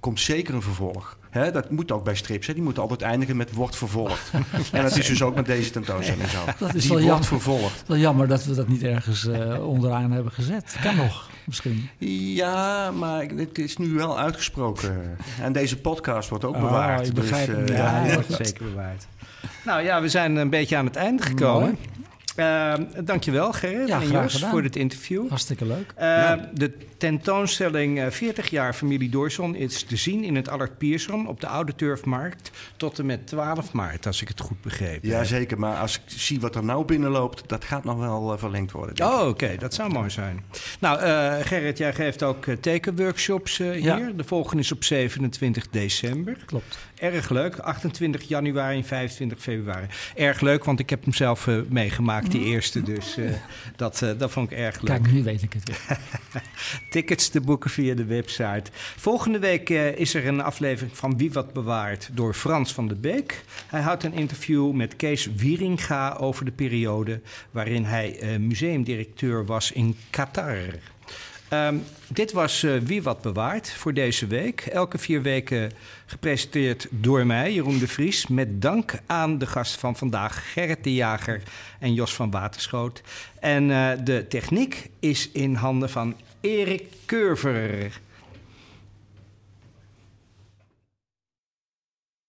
komt zeker een vervolg. Hè, dat moet ook bij strips. Hè. Die moeten altijd eindigen met wordt vervolgd. en dat is dus ook met deze tentoonstelling zo. Dat is Die wel wordt jammer. vervolgd. Wel jammer dat we dat niet ergens eh, onderaan hebben gezet. Kan nog, misschien. Ja, maar het is nu wel uitgesproken. En deze podcast wordt ook Oh, bewaard. ik begrijp dus, ja. Wordt zeker bewaard. Nou ja, we zijn een beetje aan het einde gekomen. Eh, dankjewel Gerrit Ja, en Jos voor dit interview. Hartstikke leuk. Eh, De tentoonstelling eh, 40 jaar familie Doorson is te zien in het Allard Pierson op de Oude Turfmarkt tot en met 12 maart, als ik het goed begrepen Ja, heb. zeker. Maar als ik zie wat er nou binnenloopt, dat gaat nog wel eh, verlengd worden. Oh, oké, dat zou mooi zijn. Nou, eh, Gerrit, jij geeft ook eh, tekenworkshops eh, Ja. hier. De volgende is op 27 december. Klopt. Erg leuk. 28 januari en 25 februari. Erg leuk, want ik heb hem zelf eh, meegemaakt, die eerste. Dus eh, dat, eh, dat vond ik erg leuk. Kijk, nu weet ik het weer. Tickets te boeken via de website. Volgende week is er een aflevering van Wie Wat Bewaart door Frans van der Beek. Hij houdt een interview met Kees Wieringa over de periode waarin hij museumdirecteur was in Qatar. Ehm, dit was eh, Wie Wat Bewaart voor deze week. Elke vier weken gepresenteerd door mij, Jeroen de Vries. Met dank aan de gast van vandaag, Gerrit de Jager en Jos van Waterschoot. En eh, de techniek is in handen van Erik Curver.